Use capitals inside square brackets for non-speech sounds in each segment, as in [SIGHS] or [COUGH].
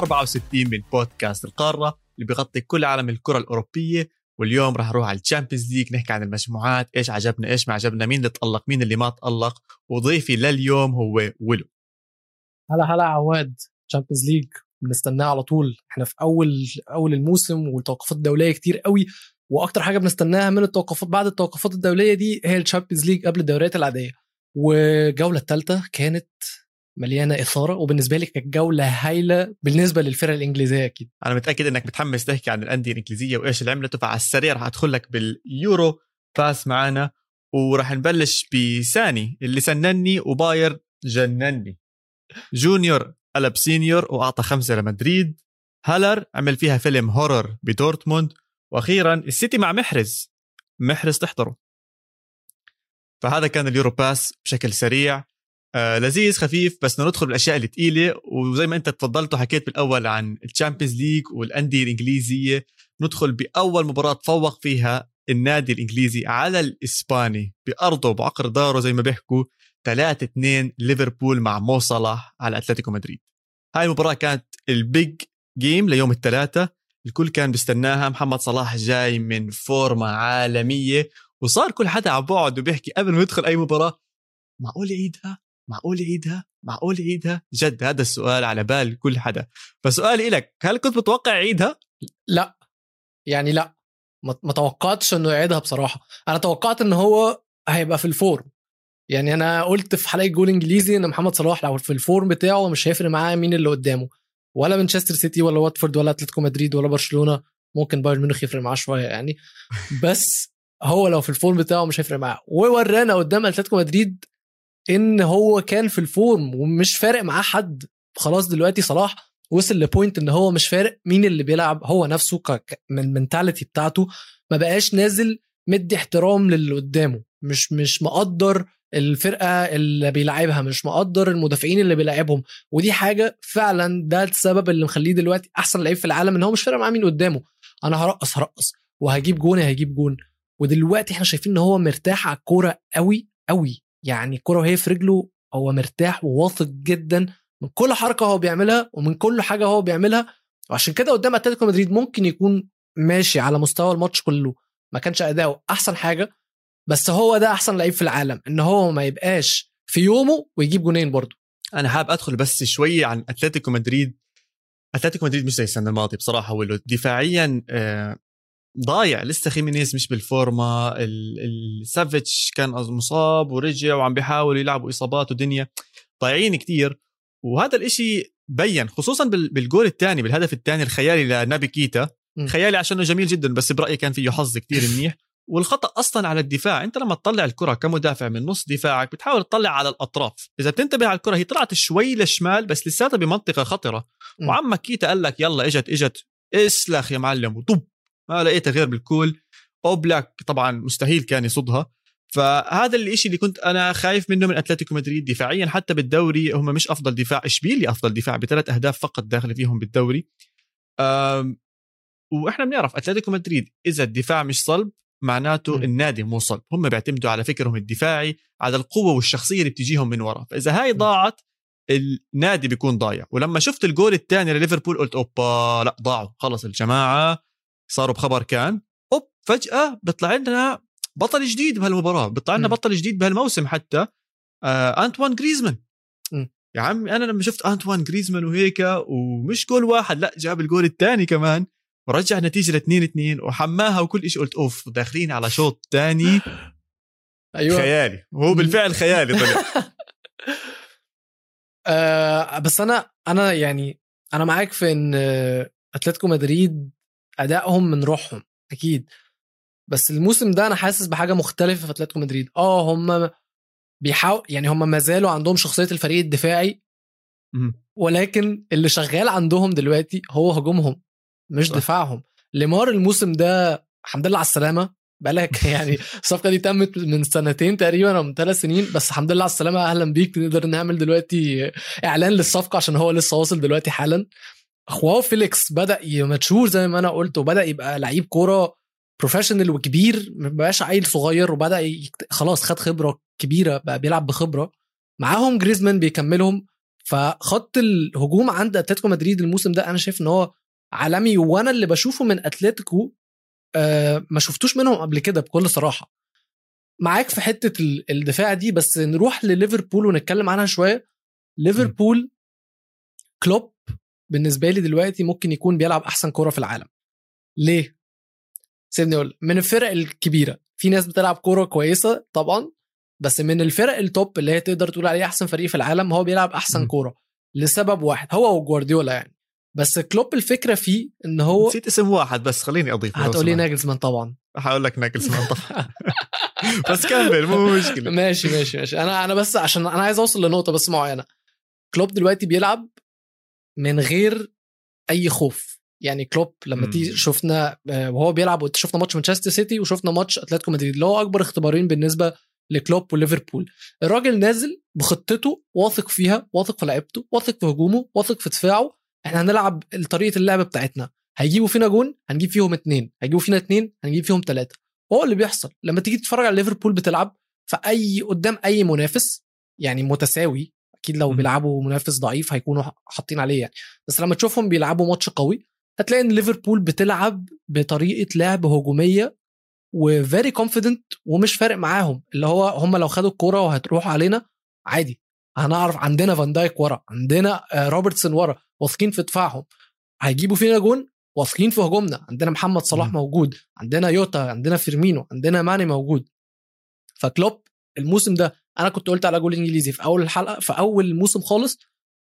64 من بودكاست القارة اللي بيغطي كل عالم الكرة الأوروبية. واليوم راح نروح على ال Champions League نحكي عن المجموعات إيش عجبنا إيش ما عجبنا مين اللي تألق مين اللي ما تألق. وضيفي لليوم هو ولو هلا هلا عواد. Champions League بنستناه على طول. إحنا في أول أول الموسم والتوقفات الدولية كتير قوي. وأكتر حاجة بنستناها من التوقفات بعد التوقفات الدولية دي هي ال Champions League قبل الدوريات العادية. والجولة الثالثه كانت مليانة إثارة وبالنسبة لي كانت جولة هايلة بالنسبة للفرق الإنجليزية أكيد. أنا متأكد إنك متحمس تحكي عن الأندية الإنجليزية وإيش اللي عملته فعلى السريع رح أدخل لك بال Euro Pass معنا ورح نبلش بساني اللي سنني وبايرن جنني. جونيور قلب سينيور وأعطى خمسة لمدريد. هالر عمل فيها فيلم horror بدورتموند. وأخيرا السيتي مع محرز. محرز تحضره. فهذا كان ال Euro Pass بشكل سريع. آه لذيذ خفيف بس ندخل بالأشياء الثقيله وزي ما أنت تفضلت وحكيت بالأول عن ال Champions League والأندية الإنجليزية ندخل بأول مباراة تفوق فيها النادي الإنجليزي على الإسباني بأرضه بعقر داره زي ما بيحكوا 3 2 ليفربول مع مو صلاح على أتلتيكو مدريد. هاي المباراة كانت ال big game ليوم الثلاثاء الكل كان بيستناها. محمد صلاح جاي من فورمة عالمية. وصار كل حدا على بعد وبيحكي قبل ما يدخل أي مباراة معقول يعيدها؟ معقول يعيدها معقول يعيدها جد هذا السؤال على بال كل حدا. فسؤالي لك هل كنت متوقع يعيدها لا. يعني لا. ما توقعتش إنه يعيدها بصراحة. أنا توقعت إن هو هيبقى في ال form. يعني أنا قلت في حلقة جول إنجليزي إن محمد صلاح لو في ال form بتاعه مش هيفرق معاه مين اللي قدامه. ولا مانشستر سيتي ولا واتفورد ولا أتلتيكو مدريد ولا برشلونة. ممكن بايرن ميونخ يفرق معاه شوية يعني. [LAUGHS] بس هو لو في ال form بتاعه مش هيفرق معاه. وورانا قدام أتلتيكو مدريد إن هو كان في ال form ومش فارق معاه حد. خلاص دلوقتي صلاح وصل ل point إن هو مش فارق مين اللي بيلعب هو نفسه من ال mentality بتاعته ما بقاش نازل مدي احترام للي قدامه. مش مش مقدر الفرقة اللي بيلعبها مش مقدر المدافعين اللي بيلعبهم. ودي حاجة فعلا ده السبب اللي مخليه دلوقتي أحسن لعيب في العالم إن هو مش فارق معاه مين قدامه. أنا هرقص هرقص. وهجيب جون هجيب جون. ودلوقتي إحنا شايفين إن هو مرتاح على الكورة قوي قوي يعني الكوره وهي في رجله هو مرتاح وواثق جدا من كل حركة هو بيعملها ومن كل حاجة هو بيعملها. وعشان كده قدام أتلتيكو مدريد ممكن يكون ماشي على مستوى الماتش كله ما كانش أداؤه أحسن حاجة بس هو ده أحسن لعيب في العالم إن هو ما يبقاش في يومه ويجيب جونين برضه. أنا حابب أدخل بس شوي عن أتلتيكو مدريد. أتلتيكو مدريد مش زي السنة الماضية بصراحة ولو دفاعيا آه، ضايع لسه خيمينيز مش بالفورمة سافيتش كان مصاب ورجع وعم بيحاول يلعبوا إصابات ودنيا. ضايعين كتير. وهذا الإشي بين خصوصا بالجول الثاني بالهدف الثاني الخيالي لنابي كيتا. خيالي عشانه جميل جدا بس برأيي كان فيه حظ كتير منيح. [LAUGHS] والخطأ أصلا على الدفاع. أنت لما تطلع الكرة كمدافع من نص دفاعك بتحاول تطلع على الأطراف. إذا بتنتبه على الكرة هي طلعت شوي للشمال بس لساتها بمنطقة خطرة. وعمك كيتا قال لك يلا إجت إجت. إسلخ يا معلم وطب. ما لقيتها غير بالكول. أوبلاك طبعا مستحيل كان يصدها. فهذا الشيء اللي كنت أنا خايف منه من أتلتيكو مدريد دفاعيا حتى بالدوري هم مش أفضل دفاع اشبيلي أفضل دفاع؟ بثلاث أهداف فقط داخل فيهم بالدوري. وإحنا بنعرف أتلتيكو مدريد إذا الدفاع مش صلب معناته م. النادي مو صلب. هم بيعتمدوا على فكرهم الدفاعي على القوة والشخصية اللي بتجيهم من ورا. فإذا هاي ضاعت النادي بيكون ضايع. ولما شفت الجول الثاني لليفربول قلت أوبا لا ضاعوا. خلص الجماعة. صاروا بخبر كان أوب فجأة بيطلع لنا بطل جديد بهالمباراة بيطلع لنا بطل جديد بهالموسم حتى آه انتوان جريزمان يا عمي أنا لما شفت انتوان جريزمان وهيك ومش جول واحد لا جاب الجول الثاني كمان ورجع النتيجه ل 2 2 وحماها وكل شيء قلت أوف داخلين على شوط ثاني. [LAUGHS] أيوه. خيالي هو بالفعل خيالي طلع. [LAUGHS] آه بس أنا أنا يعني أنا معاك في إن أتلتيكو مدريد أدائهم من روحهم أكيد. بس الموسم ده أنا حاسس بحاجة مختلفة في أتلتيكو مدريد. آه هم بيحاول يعني هم ما زالوا عندهم شخصية الفريق الدفاعي ولكن اللي شغال عندهم دلوقتي هو هجومهم مش صح. دفاعهم. ليمار الموسم ده الحمد لله على السلامة. بقالك [LAUGHS] يعني الصفقة دي تمت من سنتين تقريبا أو من ثلاث سنين بس الحمد لله على السلامة. أهلا بيك نقدر نعمل دلوقتي إعلان للصفقة عشان هو لسه واصل دلوقتي حالا. جواو فيليكس بدأ mature زي ما أنا قلت وبدأ يبقى لعيب كورة professional وكبير ما بقاش عيل صغير وبدأ يكت... خلاص خد خبرة كبيرة بقى بيلعب بخبرة. معاهم جريزمان بيكملهم. فخط الهجوم عند أتلتيكو مدريد الموسم ده أنا شايف إن هو عالمي وأنا اللي بشوفه من أتلتيكو آه ما شفتوش منهم قبل كده بكل صراحة. معاك في حتة ال- الدفاع دي بس نروح لليفربول ونتكلم عنها شوية. ليفربول كلوب بالنسبة لي دلوقتي ممكن يكون بيلعب أحسن كورة في العالم. ليه؟ سيبني أقول من الفرق الكبيرة. في ناس بتلعب كورة كويسة طبعا بس من الفرق ال top اللي هي تقدر تقول عليه أحسن فريق في العالم هو بيلعب أحسن. كورة لسبب واحد هو وجوارديولا يعني. بس كلوب الفكرة فيه إن هو نسيت اسم واحد بس خليني اضيف هتقولي ناجلزمان طبعا. هقول لك ناجلزمان طبعا. [LAUGHS] بس كمل مو مشكلة. ماشي ماشي ماشي. أنا أنا بس عشان أنا عايز أوصل لنقطة بس معينة. كلوب دلوقتي بيلعب من غير أي خوف. يعني كلوب لما. تيجي شفنا آه، وهو بيلعب شفنا ماتش مانشستر سيتي وشفنا ماتش أتلتيكو مدريد اللي هو أكبر اختبارين بالنسبة لكلوب وليفربول. الراجل نازل بخطته واثق فيها واثق في لعيبته واثق في هجومه واثق في دفاعه. إحنا هنلعب طريقة اللعب بتاعتنا. هيجيبوا فينا جون هنجيب فيهم اتنين. هيجيبوا فينا اتنين هنجيب فيهم ثلاثة هو اللي بيحصل. لما تيجي تتفرج على ليفربول بتلعب فأي قدام أي منافس يعني متساوي أكيد لو. بيلعبوا منافس ضعيف هيكونوا حاطين عليه يعني. بس لما تشوفهم بيلعبوا ماتش قوي هتلاقي إن ليفربول بتلعب بطريقة لعب هجومية و very confident ومش فارق معاهم. اللي هو هم لو خدوا الكورة وهتروح علينا عادي. هنعرف عندنا فان دايك ورا عندنا آه، روبرتسون ورا واثقين في دفاعهم. هيجيبوا فينا جون واثقين في هجومنا. عندنا محمد صلاح مم. موجود عندنا يوتا عندنا فيرمينو عندنا ماني موجود. فكلوب الموسم ده أنا كنت قلت على جول انجليزي في اول الحلقة في اول الموسم خالص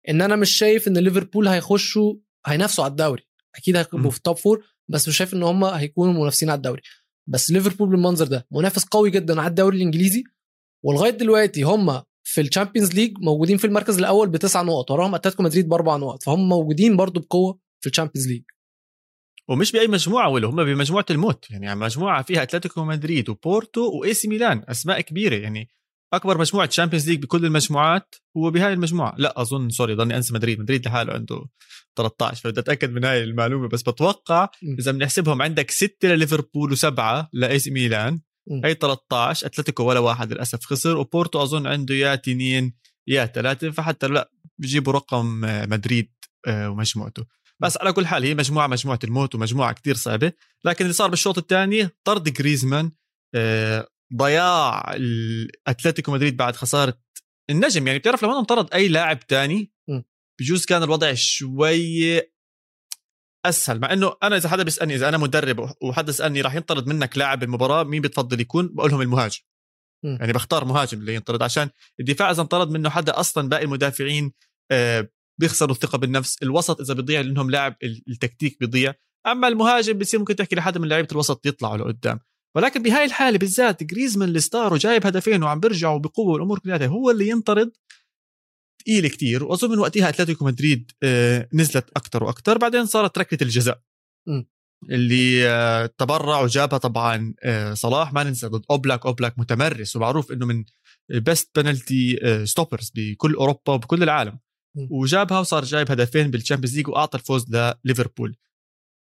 ان أنا مش شايف ان ليفربول هيخشوا هينافسوا على الدوري. أكيد هيبقوا مم. في ال top four بس مش شايف ان هم هيكونوا منافسين على الدوري. بس ليفربول بالمنظر ده منافس قوي جدا على الدوري الانجليزي ولغاية دلوقتي هم في الشامبيونز ليج موجودين في المركز الأول بتسع نقط وراهم أتلتيكو مدريد بأربع نقط فهم موجودين برضو بقوة في الشامبيونز ليج ومش بأي مجموعة ولا هم بمجموعة الموت. يعني مجموعة فيها أتلتيكو مدريد وبورتو وإي سي ميلان أسماء كبيرة. يعني أكبر مجموعة تشامبيونز ليج بكل المجموعات هو بهاي المجموعة. لا أظن sorry ضلني انسى مدريد. مدريد لحاله عنده 13 فبدي أتأكد من هاي المعلومة بس بتوقع. إذا بنحسبهم عندك ستة لليفربول وسبعة لإي سي ميلان. هي 13 أتلتيكو ولا واحد للأسف خسر وبورتو أظن عنده يا تنين يا ثلاثة فحتى لا بيجيبوا رقم آه، مدريد آه، ومجموعته. بس على كل حال هي مجموعة مجموعة الموت ومجموعة كتير صعبة. لكن اللي صار بالشوط الثاني طرد جريزمان آه، ضياع الاتلتيكو مدريد بعد خسارة النجم. يعني بتعرف لما انطرد أي لاعب تاني. بجوز كان الوضع شوي أسهل. مع إنه أنا إذا حدا بيسألني إذا أنا مدرب وحدا سالني راح ينطرد منك لاعب بالمباراه مين بتفضل يكون؟ بقول لهم المهاجم. م. يعني بختار مهاجم اللي ينطرد عشان الدفاع إذا انطرد منه حدا أصلا باقي المدافعين آه، بيخسروا الثقة بالنفس. الوسط إذا بيضيع لأنهم لاعب ال- التكتيك بيضيع. أما المهاجم بصير ممكن تحكي لحدا من لعيبة الوسط يطلعوا لقدام. ولكن بهاي الحالة بالذات جريزمان اللي star وجايب هدفين وعم بيرجعوا بقوة والأمور كلها هو اللي ينطرد ثقيل كتير وأظن من وقتها أتلتيكو مدريد آه، نزلت أكثر وأكثر بعدين صارت ركله الجزاء م. اللي آه، تبرع وجابها طبعا آه، صلاح ما ننسى ضد أوبلاك أوبلاك متمرس ومعروف إنه من best penalty stoppers بكل أوروبا وبكل العالم م. وجابها وصار جايب هدفين بالتشامبيونز ليج وأعطى الفوز لليفربول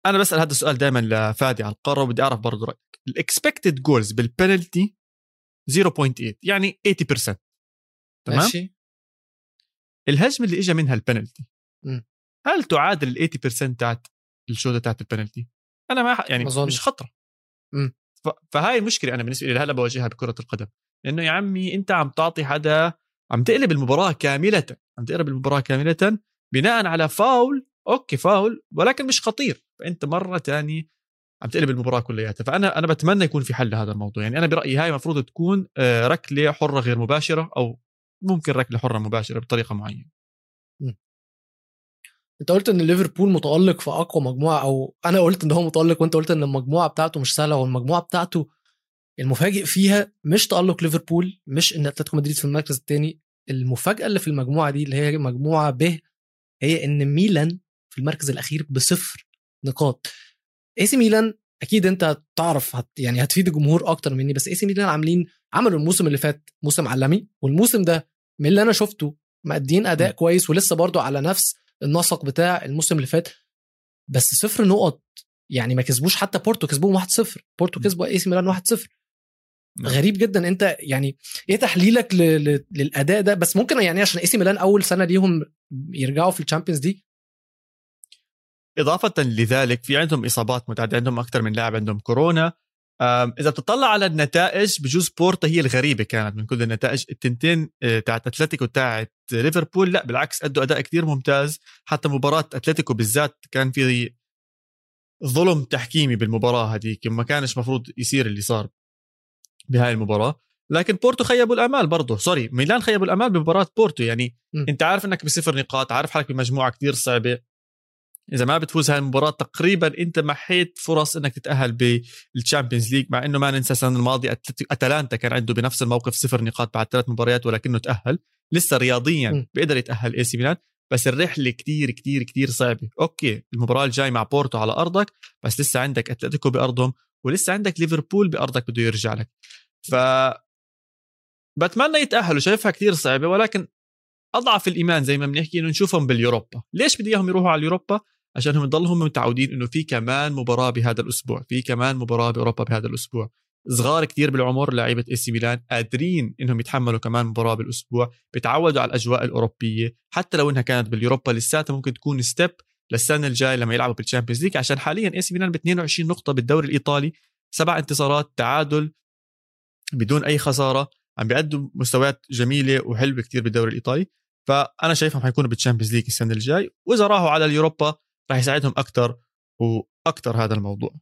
أنا بسأل هذا السؤال دائما لفادي على القارة وبدي أعرف برضه رأيك. ال expected goals بال penalty 0.8 يعني 80% تمام؟ ماشي. الهجمة اللي اجى منها البنالتي. هل تعادل ال 80% تاعت الشوطة تاعت البنالتي؟ أنا ما يعني ما أظنش. مش خطرة. فهاي المشكلة أنا بالنسبة لي لهلا بواجهها بكرة القدم. لأنه يا عمي أنت عم تعطي حدا عم تقلب المباراة كاملة عم تقلب المباراة كاملة بناء على فاول أوكي فاول ولكن مش خطير. فانت مرة تاني عم تقلب المباراة كلياتها. فأنا أنا بتمنى يكون في حل لهذا الموضوع. يعني أنا برأيي هاي المفروض تكون آه، ركلة حرة غير مباشرة أو ممكن ركلة حرة مباشرة بطريقة معينة. أنت قلت إن ليفربول متألق في أقوى مجموعة أو أنا قلت إن هو متألق وأنت قلت إن المجموعة بتاعته مش سهلة والمجموعة بتاعته المفاجئ فيها مش تألق ليفربول مش إن أتلتيكو مدريد في المركز الثاني المفاجأة اللي في المجموعة دي اللي هي مجموعة ب هي إن ميلان في المركز الأخير بصفر نقاط إي سي ميلان أكيد أنت تعرف هت يعني هتفيد الجمهور أكتر مني بس إي سي ميلان عاملين عملوا الموسم اللي فات موسم عالمي والموسم ده من اللي أنا شفته مأدين أداء م. كويس ولسه برضو على نفس النسق بتاع الموسم اللي فات بس صفر نقط يعني ما كسبوش حتى بورتو كسبوهم 1-0 بورتو. كسبوا إي سي ميلان 1-0 نعم. غريب جدا أنت يعني إيه تحليلك ل... ل... للأداء ده بس ممكن يعني عشان إي سي ميلان أول سنة ليهم يرجعوا في الشامبيونز دي إضافة لذلك في عندهم إصابات متعددة عندهم أكثر من لاعب عندهم كورونا. إذا بتطلع على النتائج بجوز بورتو هي الغريبة كانت من كل النتائج. التنتين آه، تاعت أتلتيكو تاعت ليفربول لا بالعكس أدوا أداء كتير ممتاز. حتى مباراة أتلتيكو بالذات كان في ظلم تحكيمي بالمباراة هذيك ما كانش مفروض يصير اللي صار بهاي المباراة. لكن بورتو خيبوا الأمال برضه. sorry ميلان خيبوا الأمال بمباراة بورتو. يعني م. أنت عارف إنك بصفر نقاط عارف حالك بمجموعة كتير صعبة. إذا ما بتفوز هاي المباراة تقريبا أنت محيت فرص إنك تتأهل بال Champions League مع إنه ما ننسى السنة الماضية أتلانتا كان عنده بنفس الموقف صفر نقاط بعد ثلاث مباريات ولكنه تأهل لسه رياضيا. بيقدر يتأهل إي سي ميلان بس الرحلة كتير كتير كتير صعبة. okay المباراة الجاي مع بورتو على أرضك بس لسه عندك أتلتيكو بأرضهم ولسه عندك ليفربول بأرضك بده يرجع لك. ف بتمنى يتأهلوا شايفها كتير صعبة ولكن أضعف الإيمان زي ما بنحكي إنه نشوفهم باليوروبا. ليش بدي إياهم يروحوا على اليوروبا؟ عشان هم يضلهم متعودين إنه في كمان مباراة بهذا الأسبوع في كمان مباراة بأوروبا بهذا الأسبوع. صغار كتير بالعمر لعيبة إي سي ميلان قادرين إنهم يتحملوا كمان مباراة بالأسبوع بيتعودوا على الأجواء الأوروبية حتى لو إنها كانت باليوروبا لساتها ممكن تكون step للسنة الجاي لما يلعبوا بال Champions League عشان حاليا إي سي ميلان ب 22 نقطة بالدوري الإيطالي سبع انتصارات تعادل بدون أي خسارة عم بيقدموا مستويات جميلة وحلوة كتير بالدوري الإيطالي. فأنا شايفهم حيكونوا بال Champions League السنة الجاي. وإذا راحوا على اليوروبا راح يساعدهم أكثر وأكثر هذا الموضوع.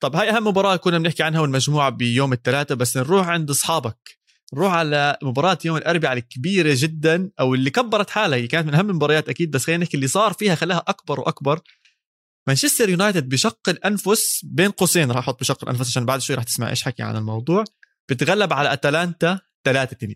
طب هاي أهم مباراة كنا بنحكي عنها والمجموعة بيوم الثلاثاء بس نروح عند أصحابك. نروح على مباراة يوم الأربعاء الكبيرة جدا أو اللي كبرت حالها هي كانت من أهم المباريات أكيد بس خلينا نحكي اللي صار فيها خلاها أكبر وأكبر. مانشستر يونايتد بشق الأنفس بين قوسين راح أحط بشق الأنفس عشان بعد شوي راح تسمع إيش حكي عن الموضوع. بتغلب على أتلانتا 3 2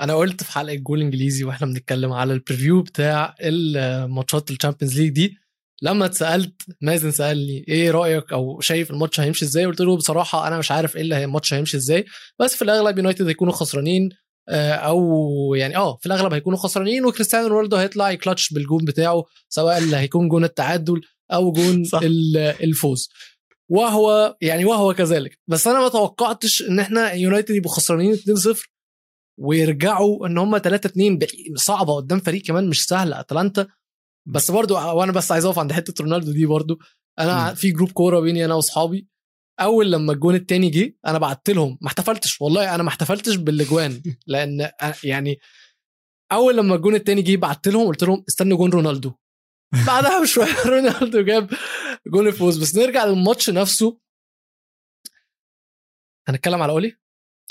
أنا قلت في حلقة جول إنجليزي وإحنا بنتكلم على ال preview بتاع الماتشات ال Champions League دي لما اتسألت مازن سألني إيه رأيك أو شايف الماتش هيمشي إزاي؟ قلت له بصراحة أنا مش عارف إيه اللي هي- الماتش هيمشي إزاي بس في الأغلب يونايتد هيكونوا خسرانين آه، أو يعني آه في الأغلب هيكونوا خسرانين وكريستيانو رونالدو هيطلع يكلتش بالجون بتاعه سواء اللي هيكون جون التعادل أو جون صح. ال- الفوز. وهو يعني وهو كذلك. بس أنا ما توقعتش إن إحنا يونايتد يبقوا خسرانين 2-0 ويرجعوا إن هم 3 2 صعبة قدام فريق كمان مش سهل أتلانتا بس برضو وأنا بس عايز أقف عند حتة رونالدو دي برضو. أنا مم. في group كورة بيني أنا وأصحابي. أول لما الجون التاني جه أنا بعت لهم. ما احتفلتش والله أنا ما احتفلتش بالأجوان. [LAUGHS] لأن يعني أول لما الجون التاني جه بعت لهم قلت لهم استنوا جون رونالدو. [LAUGHS] بعدها بشوية [LAUGHS] رونالدو جاب جون الفوز. بس نرجع للماتش نفسه. هنتكلم على أولي؟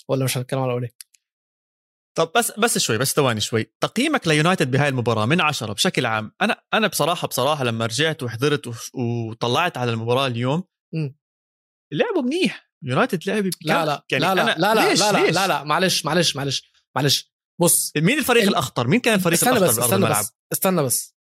ولا مش هنتكلم على أولي؟ طب بس بس شوي بس ثواني شوي. تقييمك ليونايتد بهاي المباراة من عشرة بشكل عام أنا أنا بصراحة بصراحة لما رجعت وحضرت وطلعت على المباراة اليوم. لعبوا منيح. يونايتد لعب لا لا يعني لا لا لا لا ليش لا لا ليش؟ لا لا معلش معلش معلش معلش. بص مين الفريق ال- الأخطر؟ مين كان الفريق استنى الأخطر بس استنى الملعب؟ بس استنى بس.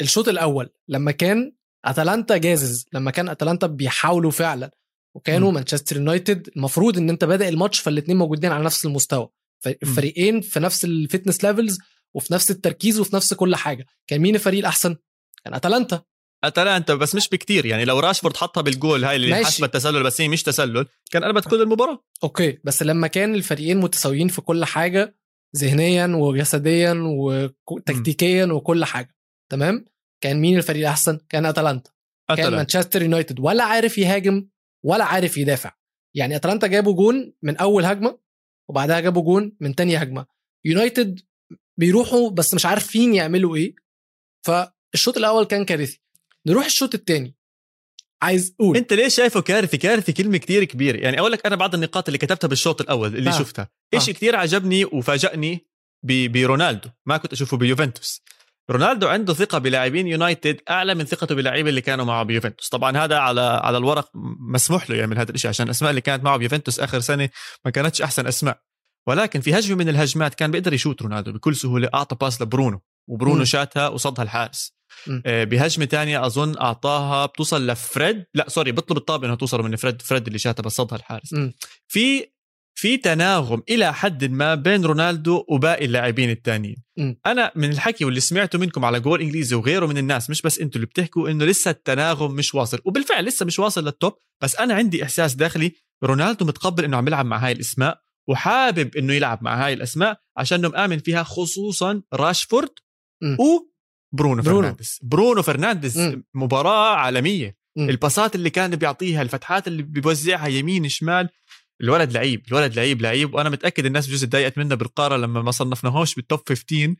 الشوط الأول لما كان أتلانتا جازز لما كان أتلانتا بيحاولوا فعلا وكانوا. مانشستر يونايتد المفروض إن أنت بادئ الماتش فالاثنين موجودين على نفس المستوى. الفريقين في نفس ال fitness levels وفي نفس التركيز وفي نفس كل حاجة. كان مين الفريق الأحسن؟ كان أتلانتا. أتلانتا بس مش بكتير. يعني لو راشفورد حطها بالجول هاي اللي ماشي. حسبت تسلل بس هي مش تسلل كان قلبت كل المباراة. okay بس لما كان الفريقين متساويين في كل حاجة ذهنيا وجسديا وتكتيكيا وكل حاجة. تمام؟ كان مين الفريق الأحسن؟ كان أتلانتا. كان مانشستر يونايتد. ولا عارف يهاجم ولا عارف يدافع. يعني أتلانتا جابوا جون من أول هجمة وبعدها جابوا جون من تاني هجمة. يونايتد بيروحوا بس مش عارفين يعملوا إيه. فالشوط الأول كان كارثي. نروح الشوط الثاني عايز قول أنت ليش شايفه كارثي؟ كارثي كلمة كتير كبيرة. يعني أقول لك أنا بعض النقاط اللي كتبتها بالشوط الأول اللي آه. شفتها. إيش آه. كتير عجبني وفاجأني ب- برونالدو. ما كنت أشوفه بيوفنتوس رونالدو عنده ثقة بلاعبين يونايتد أعلى من ثقته باللاعبين اللي كانوا معه بيوفنتوس طبعا هذا على على الورق مسموح له يعمل هذا الشيء عشان الاسماء اللي كانت معه بيوفنتوس آخر سنة ما كانتش أحسن أسماء ولكن في هجمة من الهجمات كان بيقدر يشوت رونالدو بكل سهولة أعطى pass لبرونو وبرونو مم. شاتها وصدها الحارس. آه، بهجمة تانية أظن أعطاها بتوصل لفريد لا sorry بيطلب الطابة انه توصل من فريد فريد اللي شاتها بس صدها الحارس مم. في في تناغم إلى حد ما بين رونالدو وباقي اللاعبين التانيين مم. أنا من الحكي واللي سمعته منكم على جول إنجليزي وغيره من الناس مش بس أنتوا اللي بتحكوا إنه لسه التناغم مش واصل وبالفعل لسه مش واصل لل top بس أنا عندي إحساس داخلي رونالدو متقبل إنه عم يلعب مع هاي الأسماء وحابب إنه يلعب مع هاي الأسماء عشان مآمن فيها خصوصا راشفورد. وبرونو برونو. فرنانديز برونو فرنانديز. مباراة عالمية مم. الباسات اللي كان بيعطيها الفتحات اللي بيوزعها يمين شمال الولد لعيب الولد لعيب لعيب وأنا متأكد الناس بجوز تضايقت منه بالقارة لما ما صنفناهوش بالتوب 15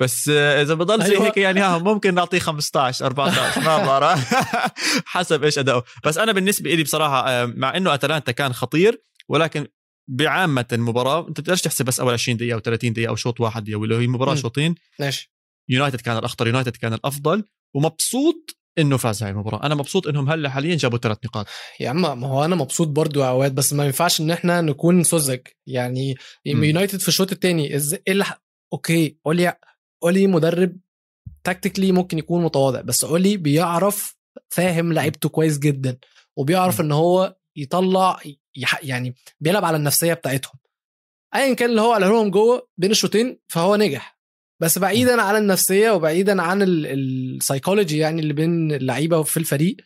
بس إذا بضل زي أيوة. هيك يعني ها ممكن نعطيه 15 14 ما [LAUGHS] بعرف [LAUGHS] حسب إيش أداؤه. بس أنا بالنسبة لي بصراحة آه، مع إنه أتلانتا كان خطير ولكن بعامة المباراة أنت بتقدرش تحسب بس أول 20 دقيقة أو 30 دقيقة أو شوط واحد أو هي مباراة. شوطين. ماشي. يونايتد كان الأخطر يونايتد كان الأفضل ومبسوط إنه فاز هاي المباراة. أنا مبسوط إنهم هلأ حاليا جابوا ثلاث نقاط. يا عم ما هو أنا مبسوط برضو يا اوقات بس ما ينفعش إن إحنا نكون سذج يعني. يونايتد في الشوط الثاني إز... إيه اللي ح- okay اولي أولي مدرب tactically ممكن يكون متواضع بس أولي بيعرف فاهم لعيبته كويس جدا وبيعرف مم. إن هو يطلع يح... يعني بيلعب على النفسية بتاعتهم. ايا كان اللي هو قاله لهم جوه بين الشوطين فهو نجح. بس بعيدا عن النفسية وبعيدا عن السايكولوجي يعني اللي بين اللعيبة في الفريق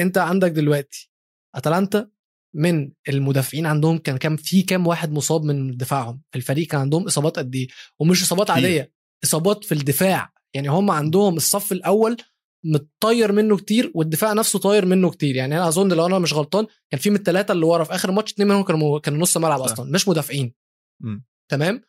أنت عندك دلوقتي أتلانتا من المدافعين عندهم كان كام في كام واحد مصاب من دفاعهم في الفريق كان عندهم إصابات قد إيه ومش إصابات. عادية إصابات في الدفاع يعني هم عندهم الصف الأول متطير منه كتير والدفاع نفسه طاير منه كتير يعني أنا أظن لو أنا مش غلطان كان في من الثلاثه اللي ورا في آخر ماتش اتنين منهم كانوا كانوا نص ملعب. أصلا مش مدافعين مم. تمام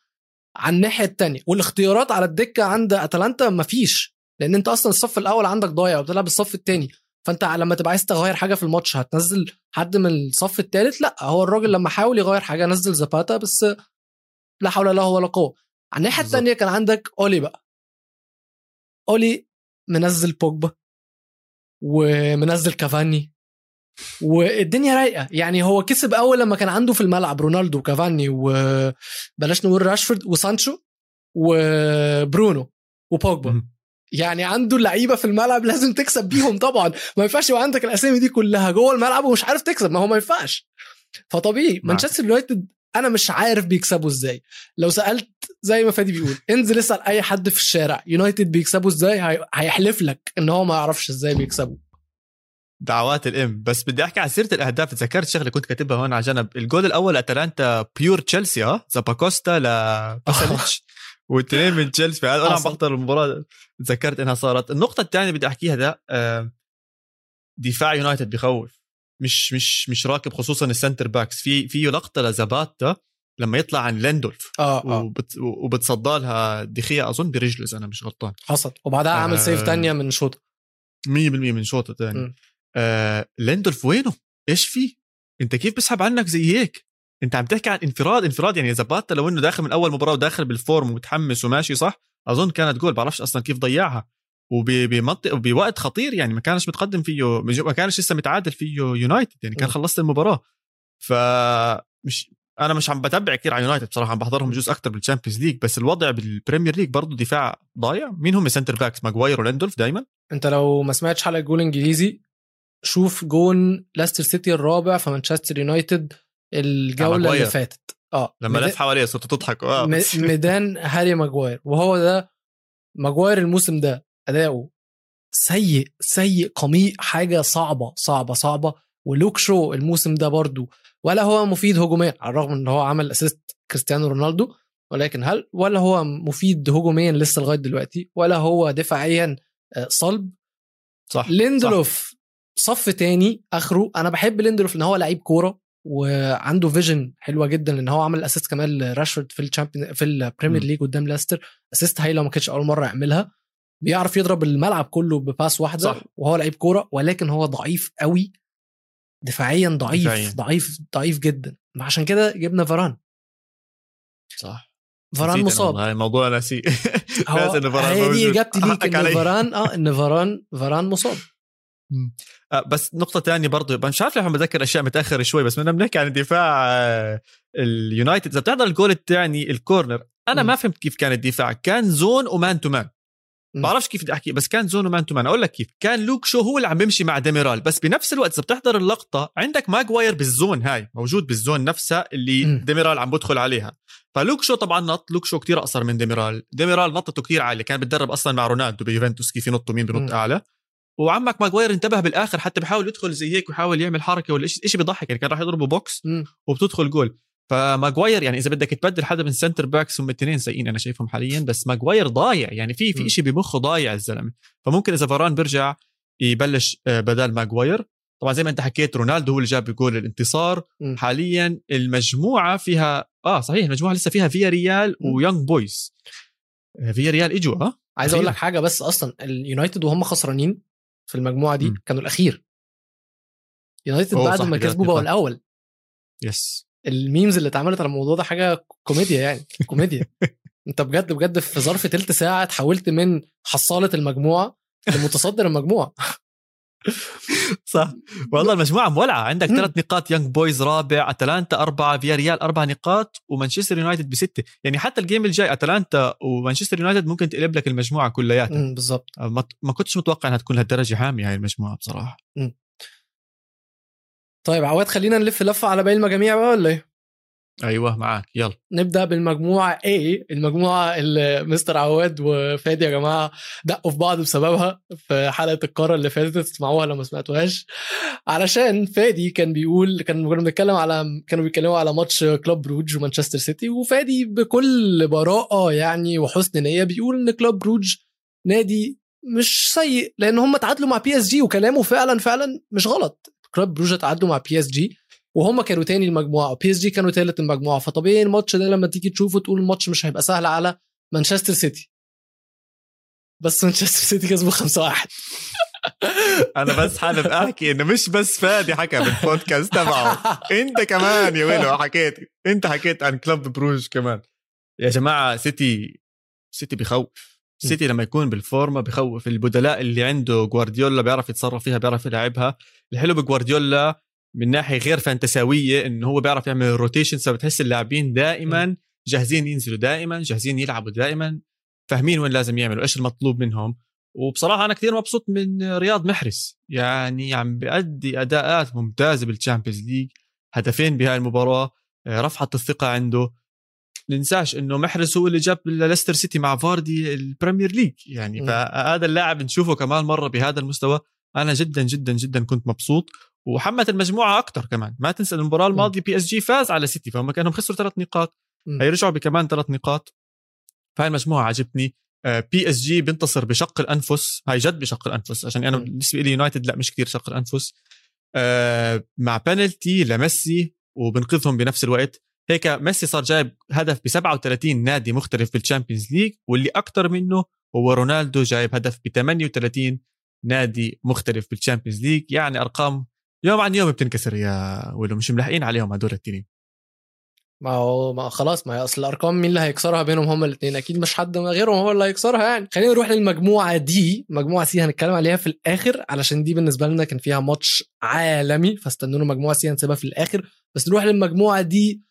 على الناحيه الثانية والاختيارات على الدكة عند أتلانتا مفيش لأن أنت أصلا الصف الأول عندك ضايع وبتلعب الصف الثاني فأنت لما تبقى عايز تغير حاجة في الماتش هتنزل حد من الصف الثالث لأ هو الراجل لما حاول يغير حاجة نزل زاباتا بس لا حول له ولا قوة. على الناحية. الثانية كان عندك أولي بقى. أولي منزل بوجبا ومنزل كافاني. والدنيا رايقة. يعني هو كسب أول لما كان عنده في الملعب رونالدو وكافاني وبلاش نقول راشفورد وسانشو وبرونو وبوجبا. يعني عنده اللعيبه في الملعب لازم تكسب بيهم طبعا. ما ينفعش يبقى عندك الأسامي دي كلها جوه الملعب ومش عارف تكسب. ما هو ما ينفعش. فطبيعي. معك. مانشستر يونايتد أنا مش عارف بيكسبوا إزاي. لو سألت زي ما فادي بيقول انزل اسأل أي حد في الشارع. يونايتد بيكسبوا إزاي؟ هي- هيحلف لك إن هو ما يعرفش إزاي بيكسبوا. دعوات الام. بس بدي احكي عن سيرة الأهداف. تذكرت شغلة كنت كاتبها هون على جنب. الجول الأول أتلانتا pure تشيلسي آه زاباكوستا لباساليتش [LAUGHS] واثنين من تشيلسي. أنا عم. بحضر المباراة. تذكرت إنها صارت. النقطة الثانية بدي أحكيها ده دفاع يونايتد بخوف. مش مش مش راكب خصوصا ال center backs في في لقطة لزاباتا لما يطلع عن ليندولف. آه آه. وبت وبتصدى لها دي خيا أظن برجله إذا أنا مش غلطان. حصل. وبعدها عمل save آه. تانية من شوطه. 100% من شوطه ثاني م. آه ليندولف وينه؟ إيش في؟ أنت كيف بسحب عنك زي هيك؟ أنت عم تحكي عن انفراد انفراد يعني زباتا لو إنه داخل من أول مباراة وداخل بال form ومتحمس وماشي صح أظن كانت جول بعرفش أصلا كيف ضيعها وبمنطق وبوقت خطير يعني ما كانش متقدم فيه ما كانش لسه متعادل فيه يونايتد يعني كان. خلصت المباراة فمش أنا مش عم بتابع كثير على يونايتد بصراحة عم بحضرهم بجوز أكثر بالشامبيونز ليج بس الوضع بالبريمير ليج برضه دفاع ضايع مين هم center backs ماجواير وليندولف دائما أنت لو ما سمعتش حلقة جول إنجليزي شوف جول لاستر سيتي الرابع في مانشستر يونايتد الجولة اللي. فاتت. آه لما لف حواليه صرتوا تضحكوا آه. ميدان هاري ماجواير. وهو ده ماجواير الموسم ده. أداؤه سيء سيء قميء حاجة صعبة صعبة صعبة. ولوك شو الموسم ده برضو ولا هو مفيد هجوميا على الرغم إن هو عمل assist كريستيانو رونالدو. ولكن هل ولا هو مفيد هجوميا لسه لغاية دلوقتي؟ ولا هو دفاعيا آه، صلب؟ صح. ليندلوف صف تاني آخره أنا بحب ليندلوف ان هو لعيب كورة وعنده vision حلوة جدا ان هو عمل assist كمان لراشفورد في الشامبيون في البريمير. ليج قدام لاستر assist هايله ما كانتش أول مرة يعملها. بيعرف يضرب الملعب كله ب pass واحدة صح. وهو لعيب كورة ولكن هو ضعيف قوي. دفاعيا ضعيف دفاعياً. ضعيف ضعيف جدا. عشان كده جبنا فاران صح. فاران مصاب. هاي الموضوع ناسي. هو [LAUGHS] إنه فاران هي دي. إجابتي ليك إن آه إن فاران فاران مصاب. بس نقطة تانية برضه مش عارف ليه عم بتذكر أشياء متأخر شوي بس بدنا بنحكي عن دفاع آه، اليونايتد إذا بتحضر الجول الثاني ال corner أنا مم. ما فهمت كيف كان الدفاع. كان zone و man to man. بعرفش كيف بدي أحكي بس كان zone و man to man. أقول لك كيف. كان لوك شو هو اللي عم بيمشي مع ديميرال. بس بنفس الوقت إذا بتحضر اللقطة عندك ماجواير بال zone هاي موجود بال zone نفسها اللي مم. ديميرال عم بدخل عليها. فلوك شو طبعا نط لوك شو كتير أقصر من ديميرال. ديميرال نطته كتير عالية كان بتدرب أصلا مع رونالدو بيوفنتوس كيف ينطوا مين. بنط أعلى. وعمك ماجواير انتبه بالآخر حتى بحاول يدخل زي هيك ويحاول يعمل حركة ولا شيء بيضحك يعني كان راح يضربه بوكس مم. وبتدخل جول فماجواير يعني إذا بدك تبدل حدا من center backs هم الاثنين سيئين أنا شايفهم حاليا بس ماجواير ضايع يعني في. في شيء بمخه ضايع الزلمة فممكن إذا فاران بيرجع يبلش آه، بدل ماجواير طبعا زي ما أنت حكيت رونالدو هو اللي جاب جول الانتصار مم. حاليا المجموعة فيها آه صحيح المجموعة لسه فيها فيا ريال. ويونج بويز آه، فيا ريال إجوا آه عايز أقول. لك حاجة بس أصلا اليونايتد وهم خسرانين في المجموعة دي مم. كانوا الأخير. يونايتد بعد ما كسبوا بقوا. الأول. yes ال memes اللي اتعملت على الموضوع ده حاجة كوميديا يعني كوميديا. [LAUGHS] انت بجد بجد في ظرف تلت ساعة تحولت من حصالة المجموعة لمتصدر المجموعة. صح. والله المجموعة مولعة. عندك. ثلاث نقاط يونج بويز رابع أتلانتا أربعة فيا ريال أربع نقاط ومانشستر يونايتد بستة. يعني حتى ال game الجاي أتلانتا ومانشستر يونايتد ممكن تقلب لك المجموعة كلياتها. مم، بالظبط ما ما كنتش متوقع إنها تكون لهالدرجة حامية هاي المجموعة بصراحة. طيب عواد خلينا نلف لفة على باقي المجاميع بقى ولا إيه؟ أيوه معك يلا. نبدأ بالمجموعة A المجموعة اللي مستر عواد وفادي يا جماعة دقوا في بعض بسببها في حلقة القارة اللي فاتت تسمعوها لو ما سمعتوهاش. علشان فادي كان بيقول كان كنا بنتكلم على كانوا بيتكلموا على ماتش كلوب بروج ومانشستر سيتي وفادي بكل براءة يعني وحسن نية بيقول إن كلوب بروج نادي مش سيء لأن هم تعادلوا مع بي اس جي وكلامه فعلا فعلا مش غلط. كلوب بروج تعادلوا مع بي اس جي وهم كانوا تاني المجموعة بي اس جي كانوا تالت المجموعة. فطبيعي الماتش ده لما تيجي تشوفه تقول الماتش مش هيبقى سهل على مانشستر سيتي. بس مانشستر سيتي كسبوا 5 1 [LAUGHS] أنا بس حابب أحكي انه مش بس فادي حكى بالبودكاست تبعه. أنت كمان يا ويلو حكيت. أنت حكيت عن كلوب بروج كمان. يا جماعة سيتي سيتي بخوف سيتي لما يكون بالفورمة بخوف البدلاء اللي عنده جوارديولا بيعرف يتصرف فيها بيعرف يلعبها. الحلو بجوارديولا من ناحية غير فانتساوية انه هو بيعرف يعمل rotation فبتحس اللاعبين دائما جاهزين ينزلوا دائما جاهزين يلعبوا دائما فاهمين وين لازم يعملوا إيش المطلوب منهم. وبصراحة أنا كثير مبسوط من رياض محرز. يعني عم بيأدي أداءات ممتازة بالتشامبيونز ليج هدفين بهاي المباراة آه، رفعت الثقة عنده. ننساش إنه محرز هو اللي جاب ليستر سيتي مع فاردي البريمير ليج يعني. فهذا اللاعب نشوفه كمان مرة بهذا المستوى. أنا جدا جدا جدا كنت مبسوط. وحمت المجموعة أكثر كمان. ما تنسى المباراة الماضية بي إس جي فاز على سيتي فهم كانوا خسروا ثلاث نقاط. م. هيرجعوا بكمان ثلاث نقاط. فهاي المجموعة عجبتني. بي إس جي بينتصر بشق الأنفس. هاي جد بشق الأنفس. عشان أنا. بالنسبة لي يونايتد لا مش كثير شق الأنفس. آه، مع بنالتي لميسي وبنقذهم بنفس الوقت. هيك ميسي صار جايب هدف ب 37 نادي مختلف بالتشامبيونز ليج واللي أكثر منه هو رونالدو جايب هدف ب 38 نادي مختلف بال Champions League يعني أرقام يوم عن يوم بتنكسر يا ولو مش ملاحقين عليهم هدول التنين. ما هو ما خلاص ما هي أصل الأرقام مين اللي هيكسرها بينهم هما الاثنين أكيد مش حد غيرهم هو اللي هيكسرها يعني. خلينا نروح للمجموعة دي. مجموعة C هنتكلم عليها في الآخر علشان دي بالنسبة لنا كان فيها ماتش عالمي فاستنونا مجموعة C هنسيبها في الآخر. بس نروح للمجموعة دي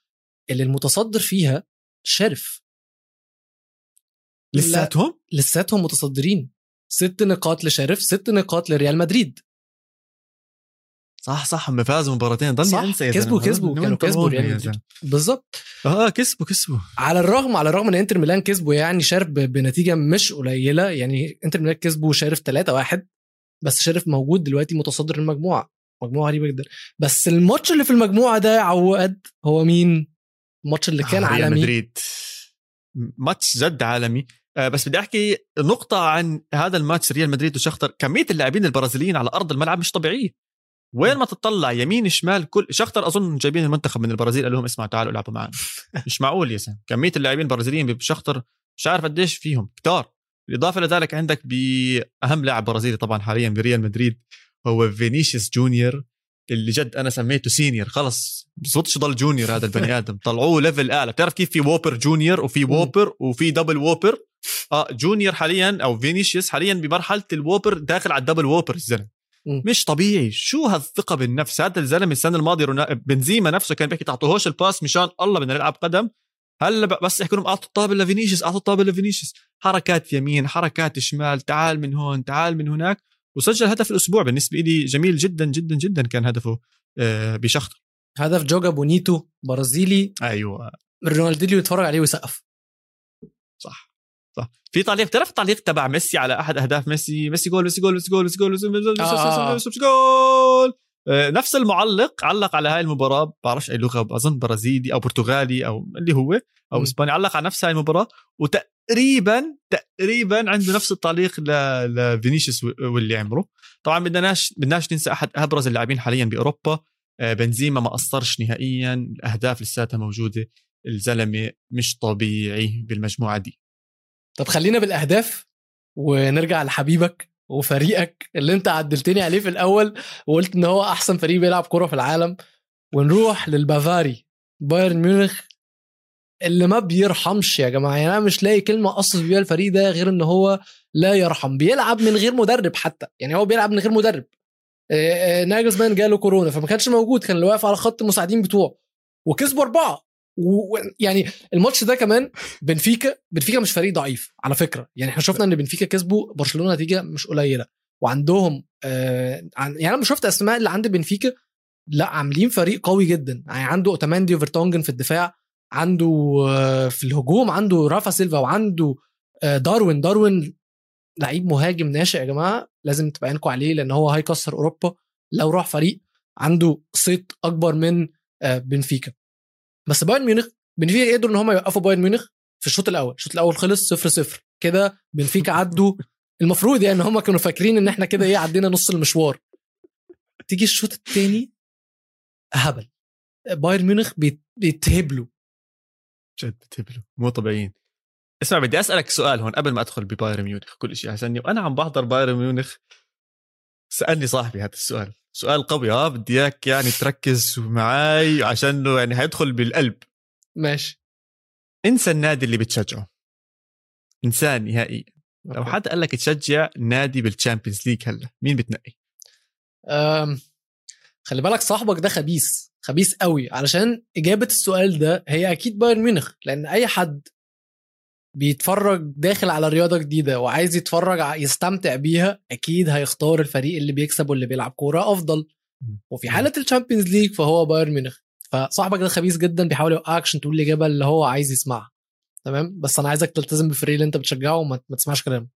اللي المتصدر فيها شرف. لساتهم؟ لساتهم متصدرين. ست نقاط لشرف ست نقاط لريال مدريد. صح صح هم فازوا مباراتين. ضلني أنسى كسبوا-. كسبوا، كانوا كسبوا. زلمة. بالظبط. آه كسبوا كسبوا. على الرغم على الرغم إن إنتر ميلان كسبوا يعني شارف بنتيجة مش قليلة يعني إنتر ميلان كسبوا شارف 3 1 بس شارف موجود دلوقتي متصدر المجموعه مجموعة غريبة جدا. بس الماتش اللي في المجموعة ده يا عواد هو مين؟ الماتش اللي كان آه، عالمي. مدريد. ماتش جد عالمي. آه، بس بدي أحكي نقطة عن هذا الماتش ريال مدريد وشختر. كمية اللاعبين البرازيليين على أرض الملعب مش طبيعية. وين ما تطلع يمين شمال كل شختر أظن جايبين المنتخب من البرازيل قال لهم اسمعوا تعالوا العبوا معنا. [LAUGHS] مش معقول يا زلمه كمية اللاعبين البرازيليين بشختر مش عارف قديش فيهم. كتار. بالإضافة لذلك عندك بأهم لاعب برازيلي طبعا حاليا بريال مدريد هو فينيسيوس جونيور اللي جد أنا سميته senior. خلص بصيرش يضل junior هذا البني [LAUGHS] آدم. طلعوه level أعلى. بتعرف كيف في Whopper junior وفي Whopper وفي double Whopper؟ آه junior حاليا أو فينيسيوس حاليا بمرحلة ال Whopper داخل على ال double Whopper الزلمة. مش طبيعي. شو هالثقة بالنفس؟ هذا الزلمة السنة الماضية. بنزيما نفسه كان بيحكي تعطوهوش ال pass مشان الله بدنا نلعب قدم. هلا بس يحكوا لهم أعطوا الطابه لفينيسيوس أعطوا الطابه لفينيسيوس. حركات يمين حركات شمال تعال من هون تعال من هناك. وسجل هدف الأسبوع بالنسبة لي جميل جدا جدا جدا كان هدفه آه، بشخطر. هدف joga bonito برازيلي. أيوه. رونالدينيو يتفرج عليه ويسقف. صح. صح. في تعليق تعرف التعليق تبع ميسي على أحد أهداف ميسي؟ ميسي جول ميسي جول ميسي جول ميسي جول ميسي جول آه. آه، نفس المعلق علق على هاي المباراة بعرفش أي لغة أظن برازيلي أو برتغالي أو اللي هو أو م. إسباني علق على نفس هاي المباراة. وتقريبا تقريبا عنده نفس التعليق لفينيسيوس واللي عمره. طبعا بدناش بدناش ننسى أحد أبرز اللاعبين حاليا بأوروبا. آه، بنزيما ما قصرش نهائيا. الأهداف لساتها موجودة. الزلمة مش طبيعي بالمجموعة دي. طب خلينا بالأهداف ونرجع لحبيبك وفريقك اللي انت عدلتني عليه في الأول وقلت إن هو أحسن فريق بيلعب كورة في العالم. ونروح للبافاري بايرن ميونخ اللي ما بيرحمش يا جماعة. يعني أنا مش لاقي كلمة اصف بيها الفريق ده غير إن هو لا يرحم. بيلعب من غير مدرب حتى. يعني هو بيلعب من غير مدرب. آه، آه، ناجلزمان جاله كورونا فما كانش موجود. كان اللي واقف على خط المساعدين بتوعه. وكسبوا أربعة. ويعني الماتش ده كمان بنفيكا بنفيكا مش فريق ضعيف على فكرة. يعني إحنا شفنا إن بنفيكا كسبوا برشلونة نتيجة مش قليلة. وعندهم آه عن يعني أنا شفت أسماء اللي عند بنفيكا لا عاملين فريق قوي جدا. يعني عنده أوتاماندي وفرتونجن في الدفاع عنده آه في الهجوم عنده رافا سيلفا وعنده آه داروين. داروين لعيب مهاجم ناشئ يا جماعة لازم تبقى عينكم عليه لأن هو هيكسر أوروبا. لو راح فريق عنده صيت أكبر من آه بنفيكا. بس بايرن ميونخ بنفيكا قدروا إن هم يوقفوا بايرن ميونخ في الشوط الأول. الشوط الأول خلص 0 0 كده بنفيكا [LAUGHS] عدوا. المفروض يعني هم كانوا فاكرين إن إحنا كده إيه عدينا نص المشوار. تيجي الشوط الثاني هبل. بايرن ميونخ بيت- بيتهبلوا. جد تبلو مو طبيعيين. اسمع بدي أسألك سؤال هون قبل ما أدخل ببايرن ميونخ كل شيء حسني وأنا عم بحضر بايرن ميونخ. سألني صاحبي هذا السؤال. سؤال قوي آه بدي إياك يعني تركز معي عشان يعني هيدخل بالقلب. ماشي. انسى النادي اللي بتشجعه. انساه نهائيا لو حد قال لك تشجع نادي بال Champions League هلأ مين بتنقي؟ أم، خلي بالك صاحبك ده خبيث خبيث قوي علشان إجابة السؤال ده هي أكيد بايرن ميونخ لأن أي حد بيتفرج داخل على رياضة جديدة وعايز يتفرج يستمتع بيها أكيد هيختار الفريق اللي بيكسب واللي بيلعب كورة أفضل. وفي حالة ال Champions League فهو بايرن ميونخ. فصاحبك ده خبيث جدا بيحاول يوقعك عشان تقول الإجابة اللي هو عايز يسمعها. تمام؟ بس أنا عايزك تلتزم بالفريق اللي أنت بتشجعه وما ما تسمعش كلامه.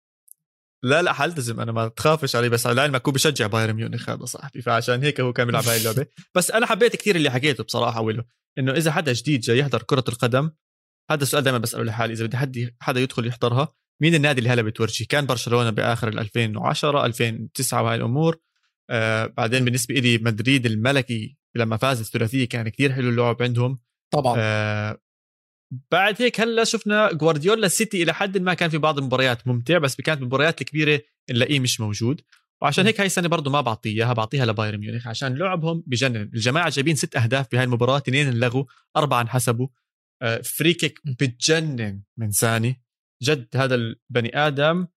لا لا حالتزم أنا ما تخافش علي بس لعلمك هو بشجع بايرن ميونخ هذا صاحبي فعشان هيك هو كان بيلعب هاي اللعبة. بس أنا حبيت كثير اللي حكيته بصراحة وله إنه إذا حدا جديد جاي يحضر كرة القدم هذا السؤال دائما بسأله لحالي. إذا بدي حد حدا يدخل يحضرها مين النادي اللي هلا بتورجي؟ كان برشلونة بآخر ال 2010 2009 وهاي الأمور. آه بعدين بالنسبة لي مدريد الملكي لما فاز الثلاثية كان كثير حلو اللعب عندهم. طبعا. آه بعد هيك هلأ شفنا جوارديولا السيتي إلى حد ما كان في بعض المباريات ممتع بس كانت المباريات الكبيرة نلاقيه مش موجود. وعشان. هيك هاي السنة برضه ما بعطيه اياها بعطيها لبايرن ميونخ عشان لعبهم بجنن. الجماعة جايبين ست أهداف بهاي المباراة اثنين انلغوا أربعة انحسبوا. free kick. بتجنن من ساني جد هذا البني آدم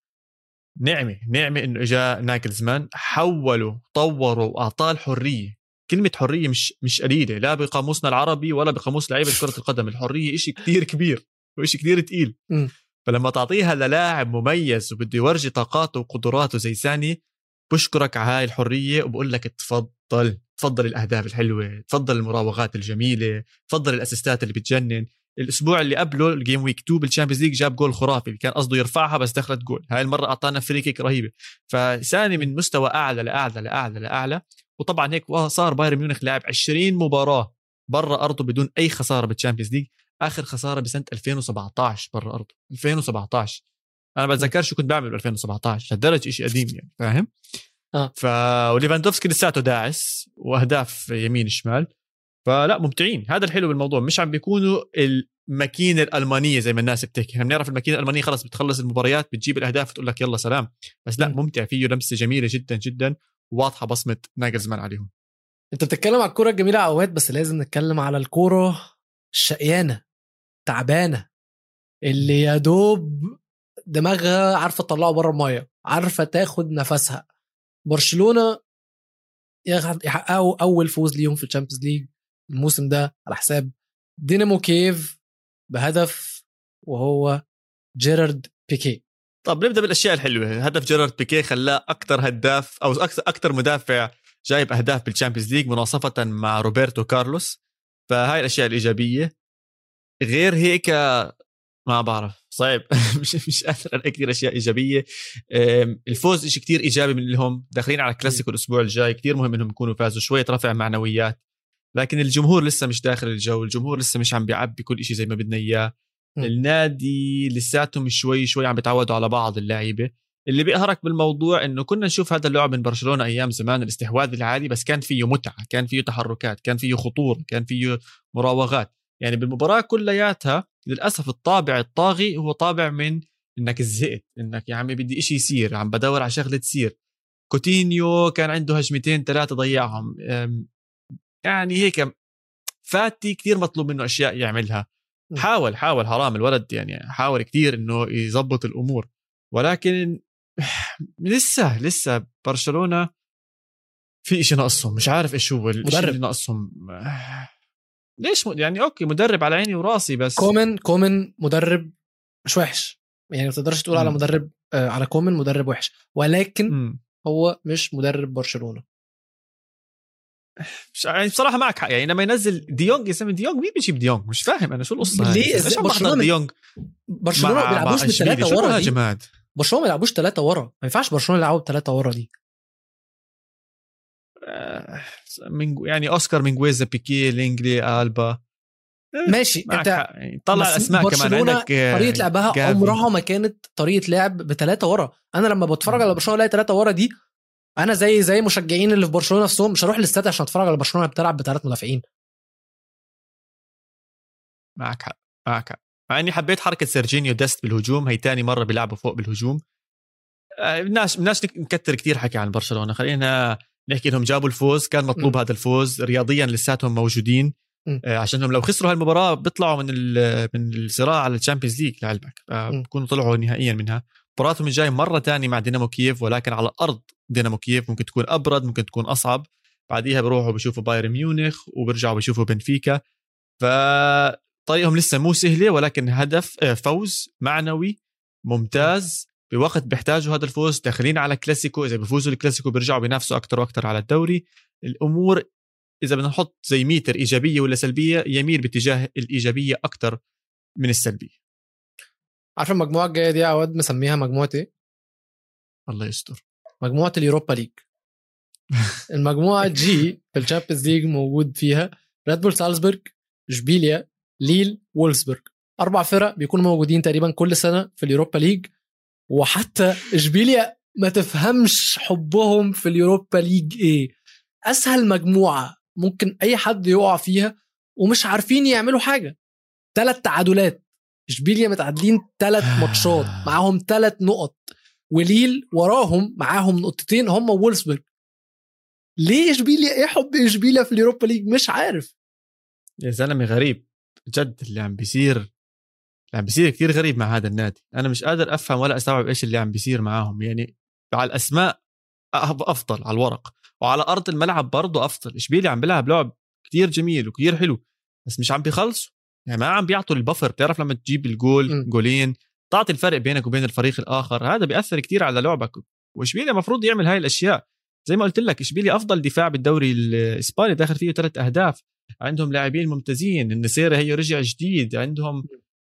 نعمة نعمة إنه إجا ناجلزمان حولوا طوروا وأعطاه الحرية كلمة حرية مش مش قليلة لا بقاموسنا العربي ولا بقاموس لعيبة كرة القدم الحرية إشي كتير كبير وإشي كتير تقيل. فلما تعطيها للاعب مميز وبده يورجي طاقاته وقدراته زي ساني بشكرك على هاي الحرية وبقول لك تفضل تفضل الأهداف الحلوة تفضل المراوغات الجميلة تفضل الأسيستات اللي بتجنن. الأسبوع اللي قبله ال game week 2 بال Champions League جاب جول خرافي اللي كان قصده يرفعها بس دخلت جول. هاي المرة أعطانا free kick رهيبة. فساني من مستوى أعلى لأعلى لأعلى لأعلى وطبعا هيك صار بايرن ميونخ لاعب 20 مباراة برا أرضه بدون أي خسارة بال Champions League آخر خسارة بسنة 2017 برا أرضه. 2017 أنا بتذكر شو كنت بعمل ب 2017 لهالدرجة شيء قديم يعني فاهم؟ آه. ف وليفاندوفسكي لساته داعس وأهداف يمين شمال. فلا ممتعين. هذا الحلو بالموضوع. مش عم بيكونوا الماكينة الألمانية زي ما الناس بتحكي. إحنا بنعرف الماكينة الألمانية خلص بتخلص المباريات بتجيب الأهداف تقول لك يلا سلام. بس لا. ممتع. فيه لمسة جميلة جدا جدا. واضحة بصمة ناجلزمان عليهم. أنت بتتكلم على الكوره الجميلة اوقات بس لازم نتكلم على الكوره الشقيانة تعبانة اللي يا دوب دماغها عارفة تطلعه بره المية عارفة تاخد نفسها. برشلونة يحققوا أول فوز ليهم في ال Champions League الموسم ده على حساب دينامو كييف بهدف وهو جيرارد بيكي طب نبدأ بالأشياء الحلوة. هدف جيرارد بيكيه خلاه أكثر هداف أو أكثر أكثر مدافع جايب أهداف بال Champions League مناصفة مع روبرتو كارلوس. فهاي الأشياء الإيجابية. غير هيك ما بعرف. صعب. [LAUGHS] مش مش قادر ألاقي كثير أشياء إيجابية. الفوز شيء كثير إيجابي من لهم داخلين على كلاسيكو الأسبوع الجاي. كثير مهم إنهم يكونوا فازوا. شوية رفع معنويات. لكن الجمهور لسه مش داخل الجو. الجمهور لسه مش عم بيعبي كل شيء زي ما بدنا إياه. النادي لساتهم شوي شوي عم بيتعودوا على بعض اللعيبة. اللي بيقهرك بالموضوع إنه كنا نشوف هذا اللعب من برشلونة أيام زمان الاستحواذ العالي بس كان فيه متعة كان فيه تحركات كان فيه خطورة كان فيه مراوغات. يعني بالمباراة كلياتها للأسف الطابع الطاغي هو طابع من إنك زهقت إنك يا عمي بدي إشي يصير عم بدور على شغلة تصير. كوتينيو كان عنده هجمتين ثلاثة ضيعهم. يعني هيك فاتي كثير مطلوب منه أشياء يعملها. حاول حاول حرام الولد يعني حاول كثير إنه يظبط الأمور. ولكن [SIGHS] لسه لسه برشلونة في شيء ناقصهم مش عارف إيش هو الشيء. اللي ناقصهم. ليش م... يعني okay مدرب على عيني وراسي بس. كومان كومان مدرب مش وحش. يعني ما تقدرش تقول على مم. مدرب آه، على كومان مدرب وحش. ولكن مم. هو مش مدرب برشلونة. مش يعني بصراحة معك حق. يعني لما ينزل ديونج يسمي ديونج مين بيجيب ديونج؟ مش فاهم أنا شو القصة ليه؟ ليش برشلونة ديونج. برشلونة ما بيلعبوش؟ بالثلاثة ورا دي؟ برشلونة ما بيلعبوش ثلاثة ورا. ما ينفعش برشلونة يلعبوا بثلاثه ورا دي. يعني أوسكار مينغويزا بيكي لينجلي ألبا. ماشي. معك أنت يعني طلع بس الأسماء كمان. عندك آه، طريقة لعبها جافي. عمرها ما كانت طريقة لعب بثلاثه ورا. أنا لما بتفرج على برشلونة ألاقي ثلاثة ورا دي أنا زي زي مشجعين اللي في برشلونة نفسهم مش هروح الاستاد عشان أتفرج على برشلونة بتلعب بثلاث مدافعين. معك حق معك حق. مع إني حبيت حركة سيرجينيو ديست بالهجوم هي تاني مرة بيلعبوا فوق بالهجوم. آه، بدناش بدناش نك- نكتر كثير حكي عن برشلونة. خلينا نحكي إنهم جابوا الفوز كان مطلوب م. هذا الفوز. رياضيا لساتهم موجودين. م. آه، عشانهم لو خسروا هالمباراة بيطلعوا من من الصراع على الشامبيونز ليج لعلمك. آه،. بكونوا طلعوا نهائيا منها. مباراتهم الجاي مرة تانية مع دينامو كييف ولكن على أرض دينامو كييف ممكن تكون أبرد ممكن تكون أصعب. بعديها بيروحوا بيشوفوا بايرن ميونخ وبيرجعوا بيشوفوا بنفيكا. فطريقهم لسه مو سهلة ولكن هدف آه، فوز معنوي ممتاز. بوقت بيحتاجوا هذا الفوز داخلين على كلاسيكو إذا بيفوزوا الكلاسيكو بيرجعوا بينافسوا أكثر وأكثر على الدوري. الأمور إذا بدنا نحط زي ميتر إيجابية ولا سلبية يميل باتجاه الإيجابية أكثر من السلبية. عارف المجموعة الجاية دي يا عواد مسميها مجموعة إيه؟ الله يستر. مجموعة اليوروبا ليج. [LAUGHS] المجموعة G في الشامبيونز ليج موجود فيها ريد بول سالزبورغ إشبيليا ليل وولفسبورغ. أربع فرق بيكونوا موجودين تقريبا كل سنة في اليوروبا ليج. وحتى إشبيليا ما تفهمش حبهم في اليوروبا ليج إيه. أسهل مجموعة ممكن أي حد يقع فيها ومش عارفين يعملوا حاجة. ثلاث تعادلات. إشبيليا متعادلين ثلاث ماتشات. معاهم ثلاث نقط. وليل وراهم معاهم نقطتين هم وولفسبورغ ليه إشبيليا؟ إيه حب إشبيليا في اليوروبا ليج؟ مش عارف. يا زلمة غريب. جد اللي عم بيصير اللي عم بيصير كثير غريب مع هذا النادي. أنا مش قادر أفهم ولا أستوعب إيش اللي عم بيصير معاهم. يعني على الأسماء أفضل على الورق. وعلى أرض الملعب برضه أفضل. اشبيليا عم بيلعب لعب كثير جميل وكثير حلو بس مش عم بيخلصوا. يعني ما عم بيعطوا ال buffer. بتعرف لما تجيب الجول م. جولين تعطي الفرق بينك وبين الفريق الآخر. هذا بيأثر كثير على لعبك. واشبيليا المفروض يعمل هاي الأشياء. زي ما قلت لك اشبيليا أفضل دفاع بالدوري الإسباني. داخل فيه ثلاث أهداف. عندهم لاعبين ممتازين. النصيري هي رجع جديد. عندهم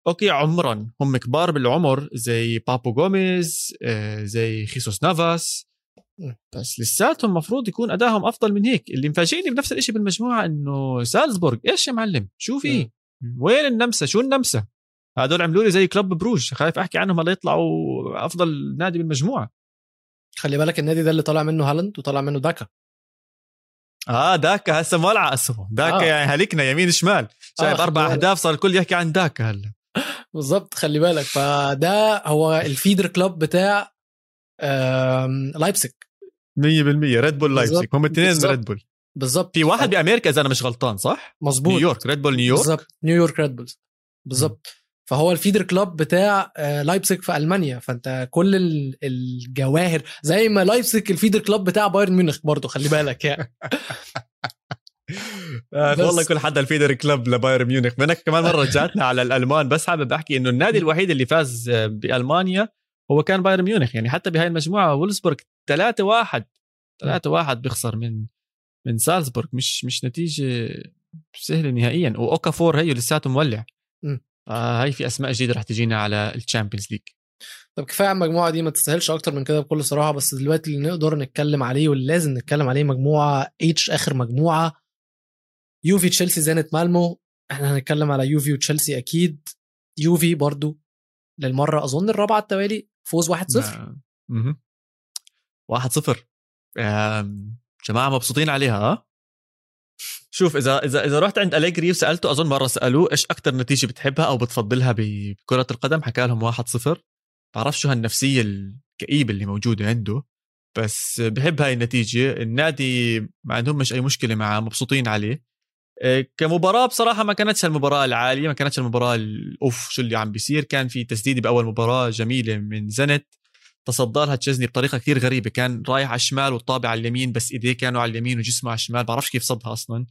okay عمرا. هم كبار بالعمر زي بابو جوميز آه، زي خيسوس نافاس. بس لساتهم مفروض يكون ادائهم أفضل من هيك. اللي مفاجئني بنفس الشيء بالمجموعة إنه سالزبورغ إيش يا معلم؟ شو في؟ وين النمسا؟ شو النمسا؟ هدول عملوا لي زي كلوب بروج. خايف أحكي عنهم هلا يطلعوا أفضل نادي بالمجموعة. خلي بالك النادي ده اللي طالع منه هالاند وطالع منه داكا. آه داكا هسه مولع اسمه داكا آه. يعني هلكنا يمين شمال. شايف خلي أربع. أهداف صار الكل يحكي عن داكا هلا. بالظبط خلي بالك. فده هو ال feeder club بتاع لايبسك 100% ريد بول بالظبط. هم الاثنين. ريد بول بالظبط في واحد بأمريكا إذا أنا مش غلطان صح؟ مظبوط. نيويورك. ريد بول نيويورك. بالظبط نيويورك ريد بولز بالظبط فهو ال feeder club بتاع آه، لايبسك في ألمانيا. فأنت كل ال- الجواهر زي ما لايبسك ال feeder club بتاع بايرن ميونخ برضه خلي بالك يعني. [LAUGHS] والله كل حدا ال feeder club لبايرن ميونخ. منك كمان مرة رجعتنا على الألمان. بس حابب أحكي إنه النادي الوحيد اللي فاز آه، بألمانيا هو كان بايرن ميونخ. يعني حتى بهاي المجموعة وولفسبورغ 3 1 3 1 بيخسر من من سالزبورغ. مش مش نتيجة سهلة نهائيا. وأوكافور هي لساته مولع. آه هاي في أسماء جديدة رح تجينا على الشامبيونز ليج. طب كفاية على المجموعة دي ما تستاهلش أكتر من كده بكل صراحة. بس دلوقتي اللي نقدر نتكلم عليه واللي لازم نتكلم عليه مجموعة H آخر مجموعة يوفي تشيلسي زينيت مالمو. إحنا هنتكلم على يوفي وتشيلسي أكيد. يوفي برضو للمرة أظن الرابعة التوالي فوز 1-0 أها 1-0 آم، جماعة مبسوطين عليها ها؟ شوف اذا اذا إذا رحت عند أليجري وسألته أظن مرة سألوه إيش أكثر نتيجة بتحبها أو بتفضلها بكرة القدم؟ حكى لهم 1-0 بعرف شو هالنفسية الكئيبه اللي موجودة عنده بس بحب هاي النتيجة. النادي ما عندهم مش أي مشكلة معه مبسوطين عليه. إيه، كمباراة بصراحة ما كانتش المباراة العالية ما كانتش المباراة الأوف شو اللي عم بيصير. كان في تسديدة بأول مباراة جميلة من زنت تصدى لها تشزني بطريقة كثير غريبة. كان رايح على الشمال والطابع على اليمين بس إيديه كانوا على اليمين وجسمه على الشمال. بعرفش كيف صدها أصلا.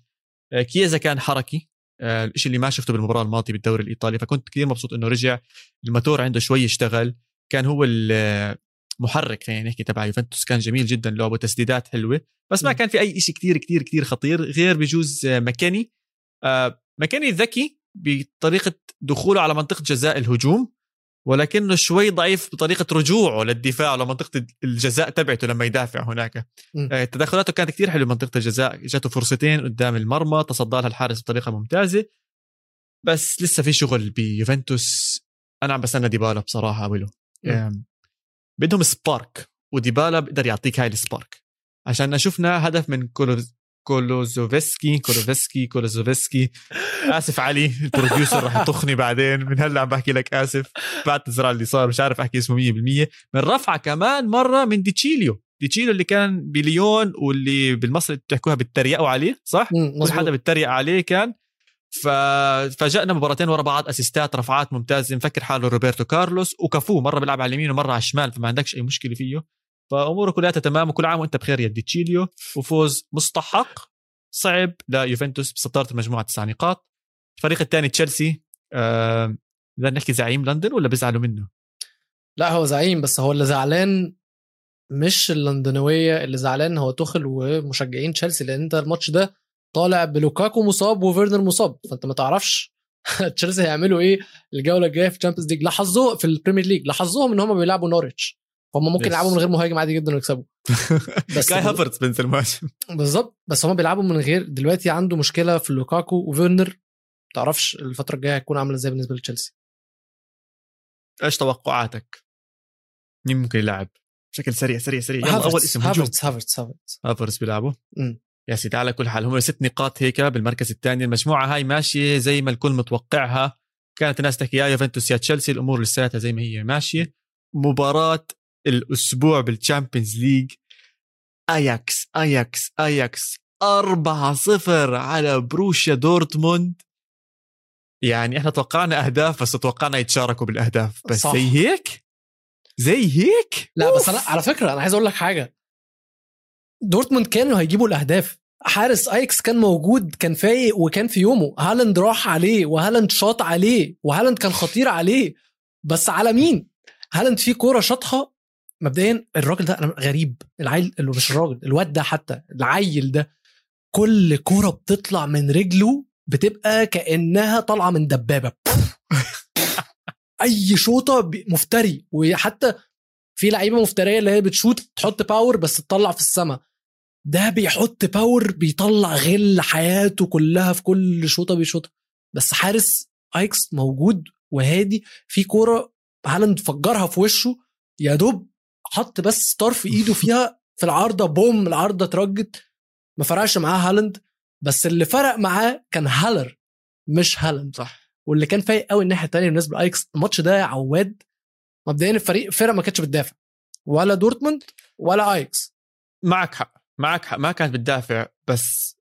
آه، كيزا كان حركي. آه، الشيء اللي ما شفته بالمباراة الماضية بالدوري الإيطالي فكنت كثير مبسوط إنه رجع. الموتور عنده شوي اشتغل. كان هو المحرك خلينا نحكي تبع يوفنتوس كان جميل جدا لعبه تسديدات حلوة بس ما م. كان في أي شيء كثير كثير كثير خطير غير بجوز آه، مكاني آه، مكاني ذكي بطريقة دخوله على منطقة جزاء الهجوم ولكنه شوي ضعيف بطريقة رجوعه للدفاع لمنطقه الجزاء تبعته لما يدافع هناك م. آه، تدخلاته كانت كثير حلوة منطقة الجزاء جاته فرصتين قدام المرمى تصدى لها الحارس بطريقة ممتازة بس لسه في شغل بيوفنتوس أنا عم بستنى ديبالا بصراحة. آم، بدهم spark وديبالا بيقدر يعطيك هاي ال spark. عشان شفنا هدف من كولوز كولوزوفسكي كولوفسكي كولوزوفسكي. [LAUGHS] آسف علي ال producer رح يطخني بعدين. من هلأ عم بحكي لك آسف. بعتذر على اللي صار مش عارف أحكي اسمه 100% من رفعة كمان مرة من ديتشيليو ديتشيليو اللي كان بليون واللي بالمصري بتحكوها بتريقوا عليه صح؟ مم، كل. حدا بيتريق عليه كان ففاجئنا مباراتين ورا بعض أسيستات رفعات ممتازه مفكر حاله روبرتو كارلوس وكافو مرة بيلعب على اليمين ومرة على الشمال فما عندكش أي مشكلة فيه. فأموره كلها تمام وكل عام وأنت بخير يا ديتشيليو وفوز مستحق صعب ليوفنتوس بصداره المجموعة تسع نقاط. الفريق الثاني تشيلسي آه، بدنا نحكي زعيم لندن ولا بيزعلوا منه؟ لا هو زعيم بس هو اللي زعلان مش اللندنوية اللي زعلان هو توخل ومشجعين تشيلسي لأن انت الماتش ده طالع بلوكاكو مصاب وفيرنر مصاب. فأنت ما تعرفش [LAUGHS] تشيلسي هيعملوا إيه الجولة الجاية في الشامبيونز ليج لاحظوه في البريمير ليج لاحظوهم إن هم بيلعبوا نوريتش. فهم ممكن. يلعبوا من غير مهاجم عادي جدا ويكسبوا. [LAUGHS] بس كاي هافرتز بنزل الماتش بالظبط. بس هم بيلعبوا من غير دلوقتي عنده مشكلة في لوكاكو وفيرنر. ما تعرفش الفترة الجاية هتكون عاملة إزاي بالنسبة لتشيلسي. إيش توقعاتك؟ مين ممكن يلعب؟ بشكل سريع سريع سريع. يلا أول اسم هافرتس هافرتس هافرتس هافرتس بيلعبوا. يا سيدي على كل حال هم ست نقاط هيك بالمركز الثاني. المجموعة هاي ماشية زي ما الكل متوقعها. كانت الناس تحكي يا يوفنتوس يا تشيلسي الأمور لساتها زي ما هي ماشية. مباراة الأسبوع بال Champions League أياكس أياكس أياكس 4-0 على بروسيا دورتموند. يعني إحنا توقعنا أهداف بس توقعنا يتشاركوا بالأهداف. بس صح. زي هيك؟ زي هيك؟ لا بس أوف. أنا على فكرة أنا عايز أقول لك حاجة. دورتموند كانوا هيجيبوا الأهداف. حارس أياكس كان موجود كان فايق وكان في يومه. هالاند راح عليه وهالاند شاط عليه وهالاند كان خطير عليه. بس على مين؟ هالاند في كورة شاطها. مبدئيا الراجل ده أنا غريب. العيل اللي مش الراجل الواد ده حتى العيل ده. كل كورة بتطلع من رجله بتبقى كأنها طالعة من دبابة. [LAUGHS] أي شوطة مفتري. وحتى في لعيبة مفترية اللي هي بتشوط تحط power بس تطلع في السماء ده بيحط power بيطلع غل حياته كلها في كل شوطة بيشوطها. بس حارس أياكس موجود وهادي في كورة هالاند فجرها في وشه يا دوب حط بس طرف إيده [LAUGHS] فيها في العارضة بوم العارضة اترجت. ما فرقش معاه هالاند بس اللي فرق معاه كان هالر مش هالاند. صح. واللي كان فايق قوي الناحية الثانية بالنسبة لأياكس الماتش ده يا عواد مبدئيا الفريق فرق ما كانتش بتدافع. ولا دورتموند ولا أياكس معك حق. معك ما كانت بتدافع بس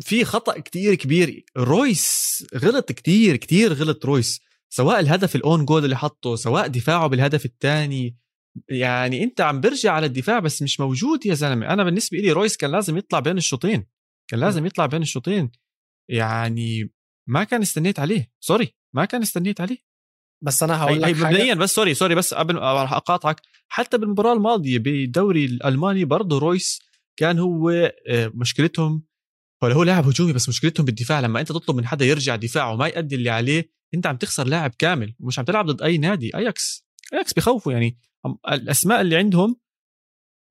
في خطأ كتير كبير. رويس غلط كتير كتير غلط رويس. سواء الهدف ال own goal اللي حطه سواء دفاعه بالهدف الثاني يعني أنت عم برجع على الدفاع بس مش موجود يا زلمة. أنا بالنسبة لي رويس كان لازم يطلع بين الشوطين. كان لازم يطلع بين الشوطين. يعني ما كان استنيت عليه. sorry ما كان استنيت عليه. بس أنا هقول لك مبدئيا بس sorry sorry بس قبل ما راح أقاطعك. حتى بالمباراة الماضية بالدوري الألماني برضه رويس كان هو آه، مشكلتهم ولا هو لاعب هجومي بس مشكلتهم بالدفاع لما انت تطلب من حدا يرجع دفاعه وما يأدي اللي عليه انت عم تخسر لاعب كامل ومش عم تلعب ضد أي نادي أياكس أياكس بخوفوا يعني الأسماء اللي عندهم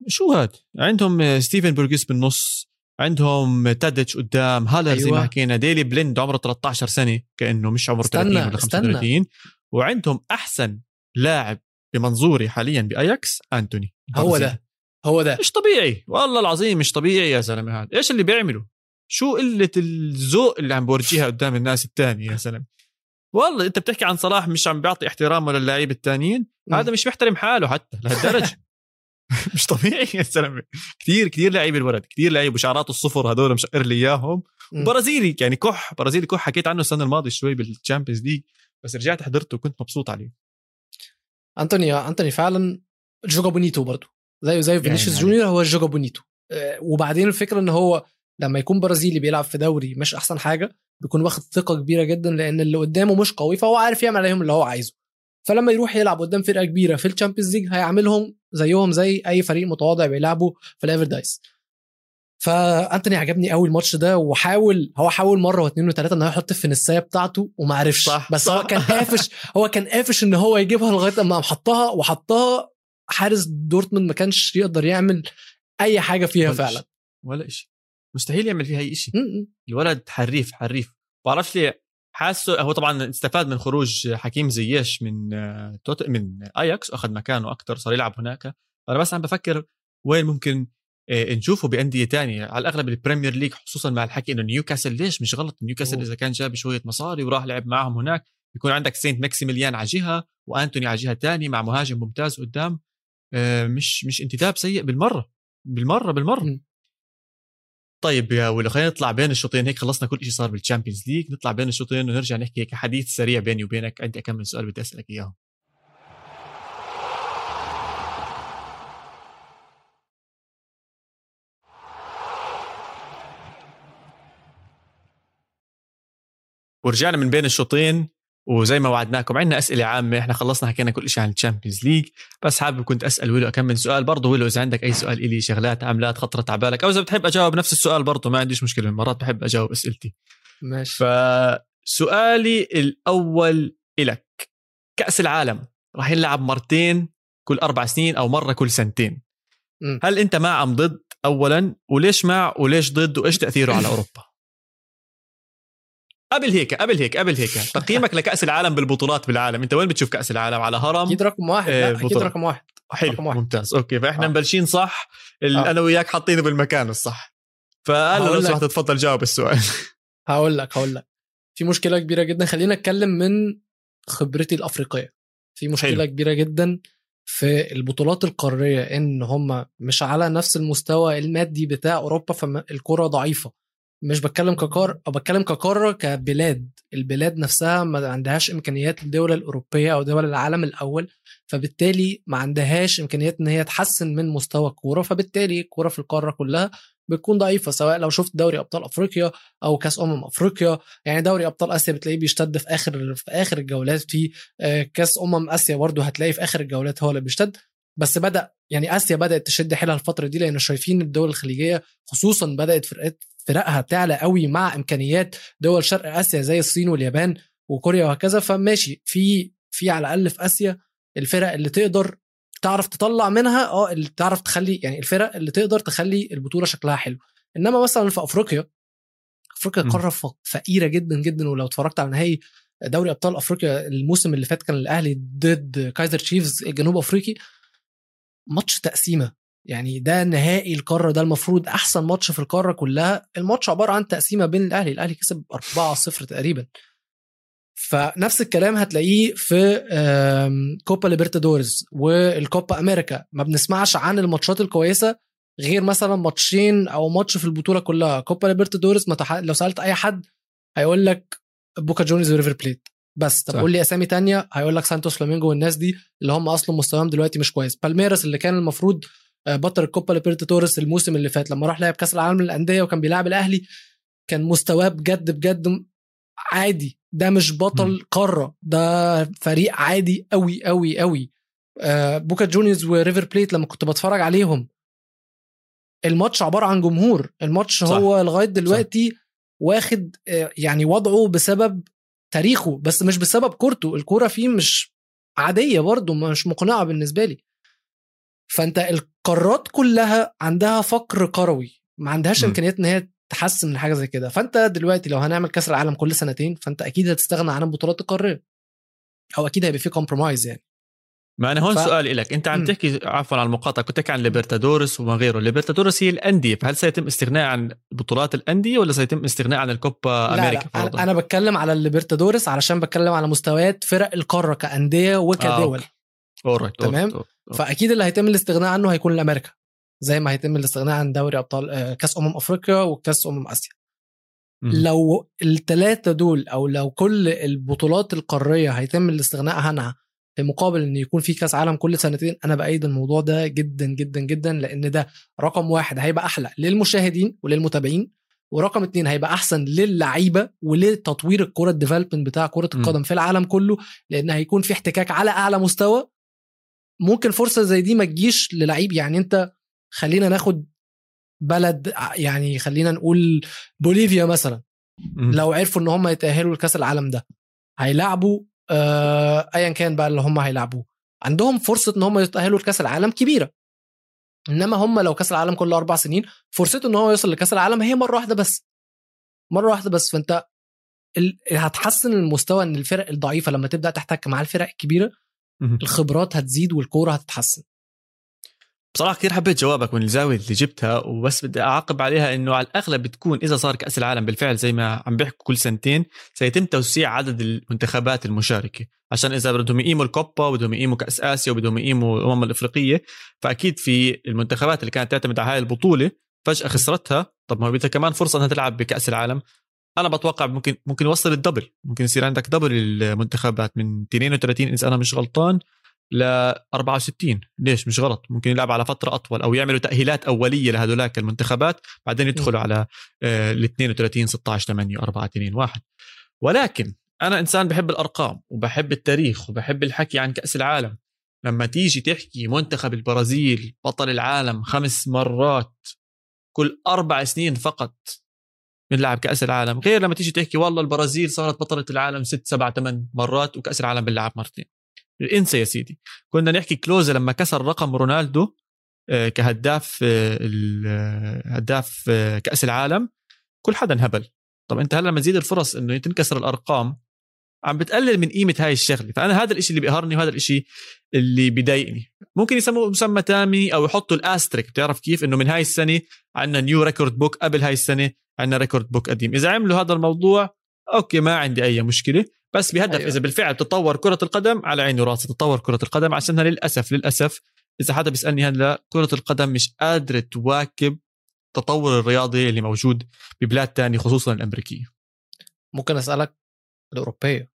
شو هاد عندهم ستيفن بيرجويس بالنص عندهم تادتش قدام هالر أيوة. زي ما أيوة. حكينا ديلي بليند عمره 13 سنة كأنه مش عمره 30 ولا 35 استنى. وعندهم أحسن لاعب بمنظوري حاليا بأياكس أنتوني هو ده هو ده. مش طبيعي. والله العظيم مش طبيعي يا زلمة هذا إيش اللي بيعمله شو قلة الذوق اللي عم بورجيها قدام الناس الثانية يا زلمة؟ والله أنت بتحكي عن صلاح مش عم بيعطي احترامه للاعيبه الثانيين هذا مش محترم حاله حتى لهالدرجة. [LAUGHS] مش طبيعي يا زلمة. كثير كثير لعيب الولد كثير لعيب وشعراته الصفر هذول مشقر لي إياهم. وبرازيلي يعني كح. برازيلي كح. حكيت عنه السنة الماضية شوي بال Champions League بس رجعت حضرته وكنت مبسوط عليه. انتوني انتوني فعلا joga bonito برضه زيه زي فينيسيوس يعني جونيور هو joga bonito. آه، وبعدين الفكرة إن هو لما يكون برازيلي بيلعب في دوري مش أحسن حاجة بيكون واخد ثقة كبيرة جدا لأن اللي قدامه مش قوي فهو عارف يعمل عليهم اللي هو عايزه. فلما يروح يلعب قدام فرقة كبيرة في ال Champions League هيعملهم زيهم زي أي فريق متواضع بيلعبوا في ال Eredivisie فأنتوني عجبني قوي الماتش ده وحاول هو حاول مرة واثنين وثلاثه إن هو يحط ال finesse ايه بتاعته وما عرفش. صح بس صح. هو كان قافش هو كان قافش إن هو يجيبها لغاية أما حطها وحطها حارس دورتموند ما كانش يقدر يعمل أي حاجة فيها ولا فعلا. إشي. ولا شيء مستحيل يعمل فيها أي شيء الولد حريف حريف. بعرفش ليه. حاسه هو طبعا استفاد من خروج حكيم زياش من توت من أياكس اخذ مكانه أكثر صار يلعب هناك. أنا بس عم بفكر وين ممكن آه، نشوفه بأندية تانية. على الأغلب ال Premier League خصوصا مع الحكي إنه نيوكاسل ليش مش غلط؟ نيوكاسل إذا كان جاب شوية مصاري وراح لعب معهم هناك يكون عندك سانت ماكسيمين على جهة وأنتوني على جهة ثانية مع مهاجم ممتاز قدام. آه، مش مش انتداب سيء بالمرة بالمرة بالمرة. طيب يا ويلو خلينا نطلع بين الشوطين. هيك خلصنا كل شيء صار بال Champions League نطلع بين الشوطين ونرجع نحكي هيك حديث سريع بيني وبينك. عندي كم من سؤال بدي أسألك اياهم ورجعنا من بين الشوطين. وزي ما وعدناكم عندنا أسئلة عامة. إحنا خلصنا حكينا كل شيء عن ال Champions League. بس حابب كنت أسأل ويلو كم من سؤال. برضه ويلو إذا عندك أي سؤال إلي شغلات عملات خطرت على بالك أو إذا بتحب أجاوب نفس السؤال برضه ما عنديش مشكلة. مرات بحب أجاوب أسئلتي. ماشي. فسؤالي الأول إلك. كأس العالم راح يلعب مرتين كل أربع سنين أو مرة كل سنتين. م. هل أنت مع أم ضد اولا؟ وليش مع؟ وليش ضد؟ وإيش تأثيره على أوروبا؟ قبل هيك قبل هيك قبل هيك. تقييمك لكأس العالم بالبطولات بالعالم. أنت وين بتشوف كأس العالم؟ على هرم؟ أكيد رقم واحد. لا أكيد رقم واحد. حلو رقم واحد. ممتاز. أوكي فإحنا آه. مبلشين صح؟ آه. أنا وياك حاطينه بالمكان الصح. فهلا لو سمحت تفضل جاوب السؤال. [LAUGHS] هقول لك هقول لك. في مشكلة كبيرة جدا. خلينا نتكلم من خبرتي الأفريقية. في مشكلة حلو. كبيرة جدا في البطولات القارية إن هم مش على نفس المستوى المادي بتاع أوروبا فالكره ضعيفة. مش بتكلم كقار أو بتكلم كقارة كبلاد. البلاد نفسها ما عندهاش إمكانيات الدول الأوروبية أو دول العالم الأول فبالتالي ما عندهاش إمكانيات إن هي تحسن من مستوى الكورة فبالتالي الكوره في القارة كلها بتكون ضعيفة سواء لو شفت دوري أبطال أفريقيا أو كأس أمم أفريقيا. يعني دوري أبطال آسيا بتلاقيه بيشتد في آخر في آخر الجولات في آه، كأس أمم آسيا برضه هتلاقي في آخر الجولات هو اللي بيشتد. بس بدأ يعني آسيا بدأت تشد حيلها الفترة دي لأن شايفين الدول الخليجية خصوصا بدأت فرقات فرقها تعلى قوي مع إمكانيات دول شرق آسيا زي الصين واليابان وكوريا وهكذا. فماشي في في على الأقل في آسيا الفرق اللي تقدر تعرف تطلع منها آه اللي تعرف تخلي يعني الفرق اللي تقدر تخلي البطولة شكلها حلو. إنما مثلا في أفريقيا أفريقيا قارة فقيرة جدا جدا. ولو اتفرجت على نهائي دوري أبطال أفريقيا الموسم اللي فات كان الأهلي ضد كايزر تشيفز الجنوب أفريقي. ماتش تقسيمة. يعني ده نهائي القارة ده المفروض أحسن ماتش في القارة كلها. الماتش عبارة عن تقسيمة بين الأهلي الأهلي كسب 4-0 تقريبا. فنفس الكلام هتلاقيه في كوبا ليبرتادورز والكوبا أمريكا. ما بنسمعش عن الماتشات الكويسة غير مثلا ماتشين أو ماتش في البطولة كلها. كوبا ليبرتادورز. لو سألت أي حد هيقول لك بوكا جونيورز وريفر بليت. بس. طب قول لي اسامي تانية هيقول لك سانتوس فلامينجو والناس دي اللي هم أصلا مستواهم دلوقتي مش كويس. بالميراس اللي كان المفروض آه، بطل الكوبا ليبرتادورس الموسم اللي فات لما راح لعب كأس العالم للأندية وكان بيلعب الأهلي كان مستواه بجد بجد عادي. ده مش بطل قارة ده فريق عادي قوي قوي قوي آه، بوكا جونيورز وريفر بليت لما كنت بتفرج عليهم الماتش عبارة عن جمهور. الماتش صح. هو لغاية دلوقتي صح. واخد آه، يعني وضعه بسبب تاريخه بس مش بسبب كورته الكورة فيه مش عادية برضه مش مقنعة بالنسبة لي. فأنت القارات كلها عندها فقر كروي ما عندهاش. إمكانيات إن هي تحسن من حاجة زي كده. فأنت دلوقتي لو هنعمل كأس العالم كل سنتين فأنت أكيد هتستغنى عن البطولات القارية. أو أكيد هيبقى في compromise يعني. ما أنا هون ف-. سؤالي لك أنت عم. تحكي عفوا على المقاطعة كنت تحكي عن ليبرتادورس وما غيره ليبرتادورس هي الأندية فهل سيتم استغناء عن بطولات الأندية ولا سيتم استغناء عن الكوبا لا أمريكا لا فرضا أنا بتكلم على الليبرتادورس علشان بتكلم على مستويات فرق القارة كأندية وكدول okay. alright، تمام. alright، alright. فأكيد اللي هيتم الاستغناء عنه هيكون الأمريكا زي ما هيتم الاستغناء عن دوري أبطال آه، كأس أمم أفريقيا وكأس أمم آسيا مم. لو الثلاثه دول أو لو كل البطولات القارية هيتم الاستغناء عنها في مقابل إن يكون في كاس عالم كل سنتين أنا بأيد الموضوع ده جدا جدا جدا لأن ده رقم واحد هيبقى أحلى للمشاهدين وللمتابعين ورقم اتنين هيبقى أحسن للعيبة ولتطوير الكرة الديفلوبمنت بتاع كرة م. القدم في العالم كله لأن هيكون في احتكاك على أعلى مستوى ممكن فرصة زي دي ما تجيش للعيب يعني أنت خلينا ناخد بلد يعني خلينا نقول بوليفيا مثلا. لو عرفوا إن هم يتأهلوا لكاس العالم ده هيلعبوا آه ايا كان بقى اللي هم هيلعبوه. عندهم فرصة إن هم يتأهلوا لكأس العالم كبيرة. إنما هم لو كأس العالم كل أربع سنين فرصته إن هو يوصل لكأس العالم هي مرة واحدة بس. مرة واحدة بس. فأنت ال... هتحسن المستوى إن الفرق الضعيفة لما تبدأ تحتك مع الفرق الكبيرة. الخبرات هتزيد والكورة هتتحسن. بصراحة كثير حبيت جوابك من الزاوية اللي جبتها وبس بدي أعقب عليها إنه على الأغلب بتكون إذا صار كأس العالم بالفعل زي ما عم بيحكوا كل سنتين سيتم توسيع عدد المنتخبات المشاركة. عشان إذا بدهم يقيموا الكوبا بدهم يقيموا كأس آسيا وبدهم يقيموا الامم الإفريقية فأكيد في المنتخبات اللي كانت تعتمد على هاي البطولة فجأة خسرتها. طب ما بدها كمان فرصة إنها تلعب بكأس العالم. أنا بتوقع ممكن ممكن يوصل الدبل. ممكن يصير عندك دبل المنتخبات من 32 إذا أنا مش غلطان. ل 64 ليش؟ مش غلط. ممكن يلعب على فترة أطول أو يعملوا تأهيلات أولية لهدولاك المنتخبات بعدين يدخلوا على آه، ال 32 16 8 4 2 1 ولكن أنا إنسان بحب الأرقام وبحب التاريخ وبحب الحكي عن كأس العالم. لما تيجي تحكي منتخب البرازيل بطل العالم خمس مرات كل أربع سنين فقط بنلعب كأس العالم غير لما تيجي تحكي والله البرازيل صارت بطلة العالم ست سبع ثمان مرات وكأس العالم بنلعب مرتين. انسى يا سيدي. كنا نحكي كلوزا لما كسر رقم رونالدو آه، كهداف آه، آه، هداف كأس العالم كل حدا انهبل. طب أنت هلأ لما تزيد الفرص إنه تنكسر الأرقام عم بتقلل من قيمة هاي الشغلة. فأنا هذا الشيء اللي بيقهرني وهذا الشيء اللي بيضايقني. ممكن يسموه مسمى تاني أو يحطوا ال asterisk. بتعرف كيف؟ إنه من هاي السنة عندنا new record book قبل هاي السنة عندنا record book قديم. إذا عملوا هذا الموضوع okay ما عندي أي مشكلة. بس بهدف أيوة. إذا بالفعل تطور كرة القدم على عيني وراسي تطور كرة القدم عشانها للأسف للأسف إذا حدا بيسألني هلا كرة القدم مش قادرة تواكب التطور الرياضي اللي موجود ببلاد تانية خصوصا الأمريكية. ممكن أسألك الأوروبية؟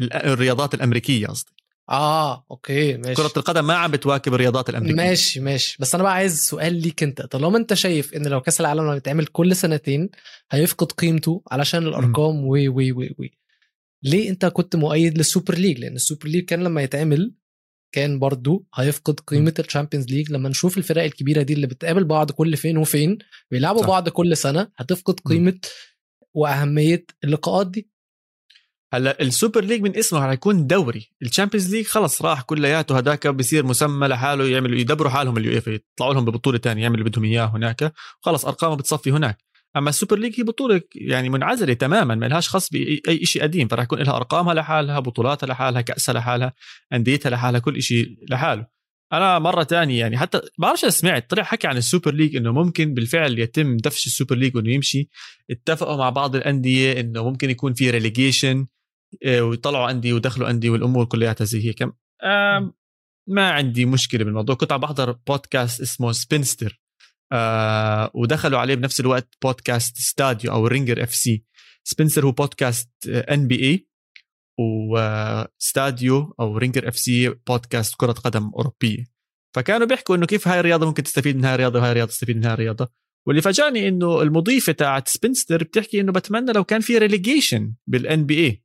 ال- الرياضات الأمريكية قصدي. آه okay ماشي. كرة القدم ما عم بتواكب الرياضات الأمريكية. ماشي ماشي. بس أنا بقى عايز سؤال ليك أنت. طالما أنت شايف إن لو كأس العالم لما بيتعمل كل سنتين هيفقد قيمته علشان الأرقام وي وي وي وي ليه انت كنت مؤيد لل Super League؟ لأن ال Super League كان لما يتعمل كان برضو هيفقد قيمة ال Champions League. لما نشوف الفرق الكبيرة دي اللي بتقابل بعض كل فين وفين بيلعبوا صح. بعض كل سنة هتفقد قيمة وأهمية اللقاءات دي. هلأ ال Super League من اسمه رح يكون دوري. ال Champions League خلص راح كلياته. هداك بصير مسمى لحاله يعملوا يدبروا حالهم اليو يطلعوا لهم ببطولة تانية يعملوا اللي بدهم إياه هناك. خلص أرقامه بتصفي هناك. أما ال Super League هي بطولة يعني منعزلة تماما ما لهاش خص باي شيء قديم فرح يكون لها أرقامها لحالها بطولاتها لحالها كأسها لحالها أنديتها لحالها كل شيء لحاله. أنا مرة تانية يعني حتى بعرفش سمعت طلع حكي عن ال Super League إنه ممكن بالفعل يتم دفش ال Super League وإنه يمشي. اتفقوا مع بعض الأندية إنه ممكن يكون في ريليجيشن ويطلعوا أندية ودخلوا أندية والأمور كلياتها زي هيك. ما عندي مشكلة بالموضوع. كنت عم بحضر بودكاست اسمه Spinsters آه ودخلوا عليه بنفس الوقت بودكاست Stadio أو Ringer FC. Spinsters هو بودكاست NBA و Stadio أو Ringer FC بودكاست كرة قدم أوروبية. فكانوا بيحكوا إنه كيف هاي الرياضة ممكن تستفيد من هاي الرياضة وهاي الرياضة تستفيد من هاي الرياضة. واللي فاجأني إنه المضيفة تاعت Spinsters بتحكي إنه بتمنى لو كان في relegation بال NBA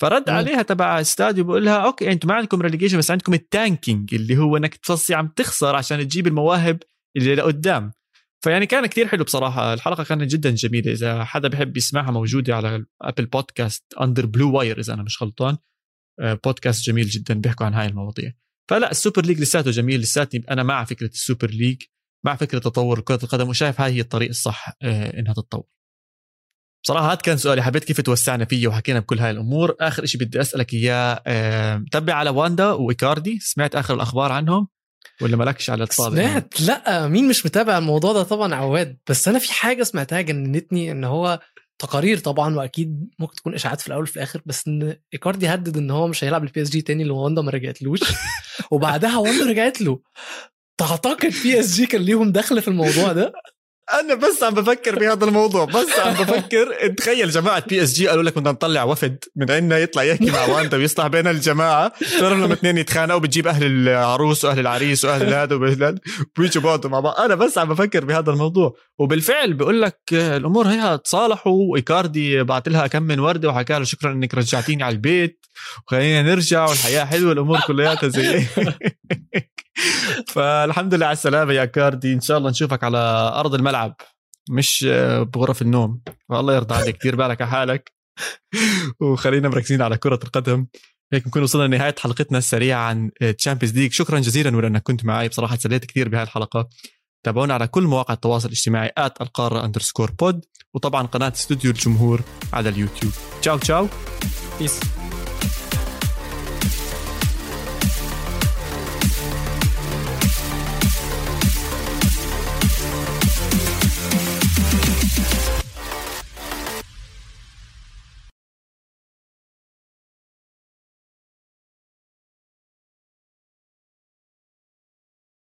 فرد مم. عليها تبع Stadio بقول لها okay أنتم ما عندكم ريليجيشن بس عندكم ال tanking اللي هو إنك تصير عم تخسر عشان تجيب المواهب اللي لقدام. فيعني كان كتير حلو بصراحة. الحلقة كانت جدا جميلة. إذا حدا بحب يسمعها موجودة على Apple Podcasts under Blue Wire إذا أنا مش غلطان. آه، بودكاست جميل جدا. بيحكوا عن هاي المواضيع. فلا ال Super League لساته جميل. لساتني أنا مع فكرة ال Super League مع فكرة تطور كرة القدم وشايف هاي هي الطريق الصح آه، إنها تتطور. بصراحة هذا كان سؤالي. حبيت كيف توسعنا فيه وحكينا بكل هاي الأمور. آخر شيء بدي أسألك إياه آه، تبع على واندا وإيكاردي. سمعت آخر الأخبار عنهم. ولا مالكش على الطابع سمعت لا مين مش متابع الموضوع ده؟ طبعا عواد. بس أنا في حاجة سمعتها جننتني إن هو تقارير طبعا وأكيد ممكن تكون إشاعات في الأول وفي الآخر بس إن إيكاردي هدد إن هو مش هيلعب ال PSG تاني لو واندا ما رجعتلوش. [LAUGHS] وبعدها واندا رجعت له. تعتقد PSG كان ليهم دخل في الموضوع ده؟ أنا بس عم بفكر بهذا الموضوع. بس عم بفكر. [LAUGHS] تخيل جماعة PSG قالوا لك بدنا نطلع وفد. من عندنا يطلع يحكي مع واندا ويصلح بين الجماعة. صار لهم اثنين يتخانقوا بتجيب أهل العروس وأهل العريس وأهل هذا وأهل وبيجوا بعضهم مع بعض. أنا بس عم بفكر بهذا الموضوع. وبالفعل بقول لك الأمور هي تصالحوا وإيكاردي بعت لها كم من وردة وحكى له شكرا إنك رجعتيني على البيت. وخلينا نرجع والحياة حلوة. الأمور كلياتها زي [LAUGHS] فالحمد لله على السلامة يا إيكاردي. إن شاء الله نشوفك على أرض الملعب. مش بغرف النوم. والله يرضى عليك. دير بالك على حالك. وخلينا مركزين على كرة القدم. هيك نكون وصلنا لنهاية حلقتنا السريعة عن Champions League شكرا جزيلا ولأنك كنت معي بصراحة تسليت كثير بهاي الحلقة. تابعونا على كل مواقع التواصل الاجتماعي at القارة underscore pod وطبعا قناة استوديو الجمهور على اليوتيوب. ciao ciao. peace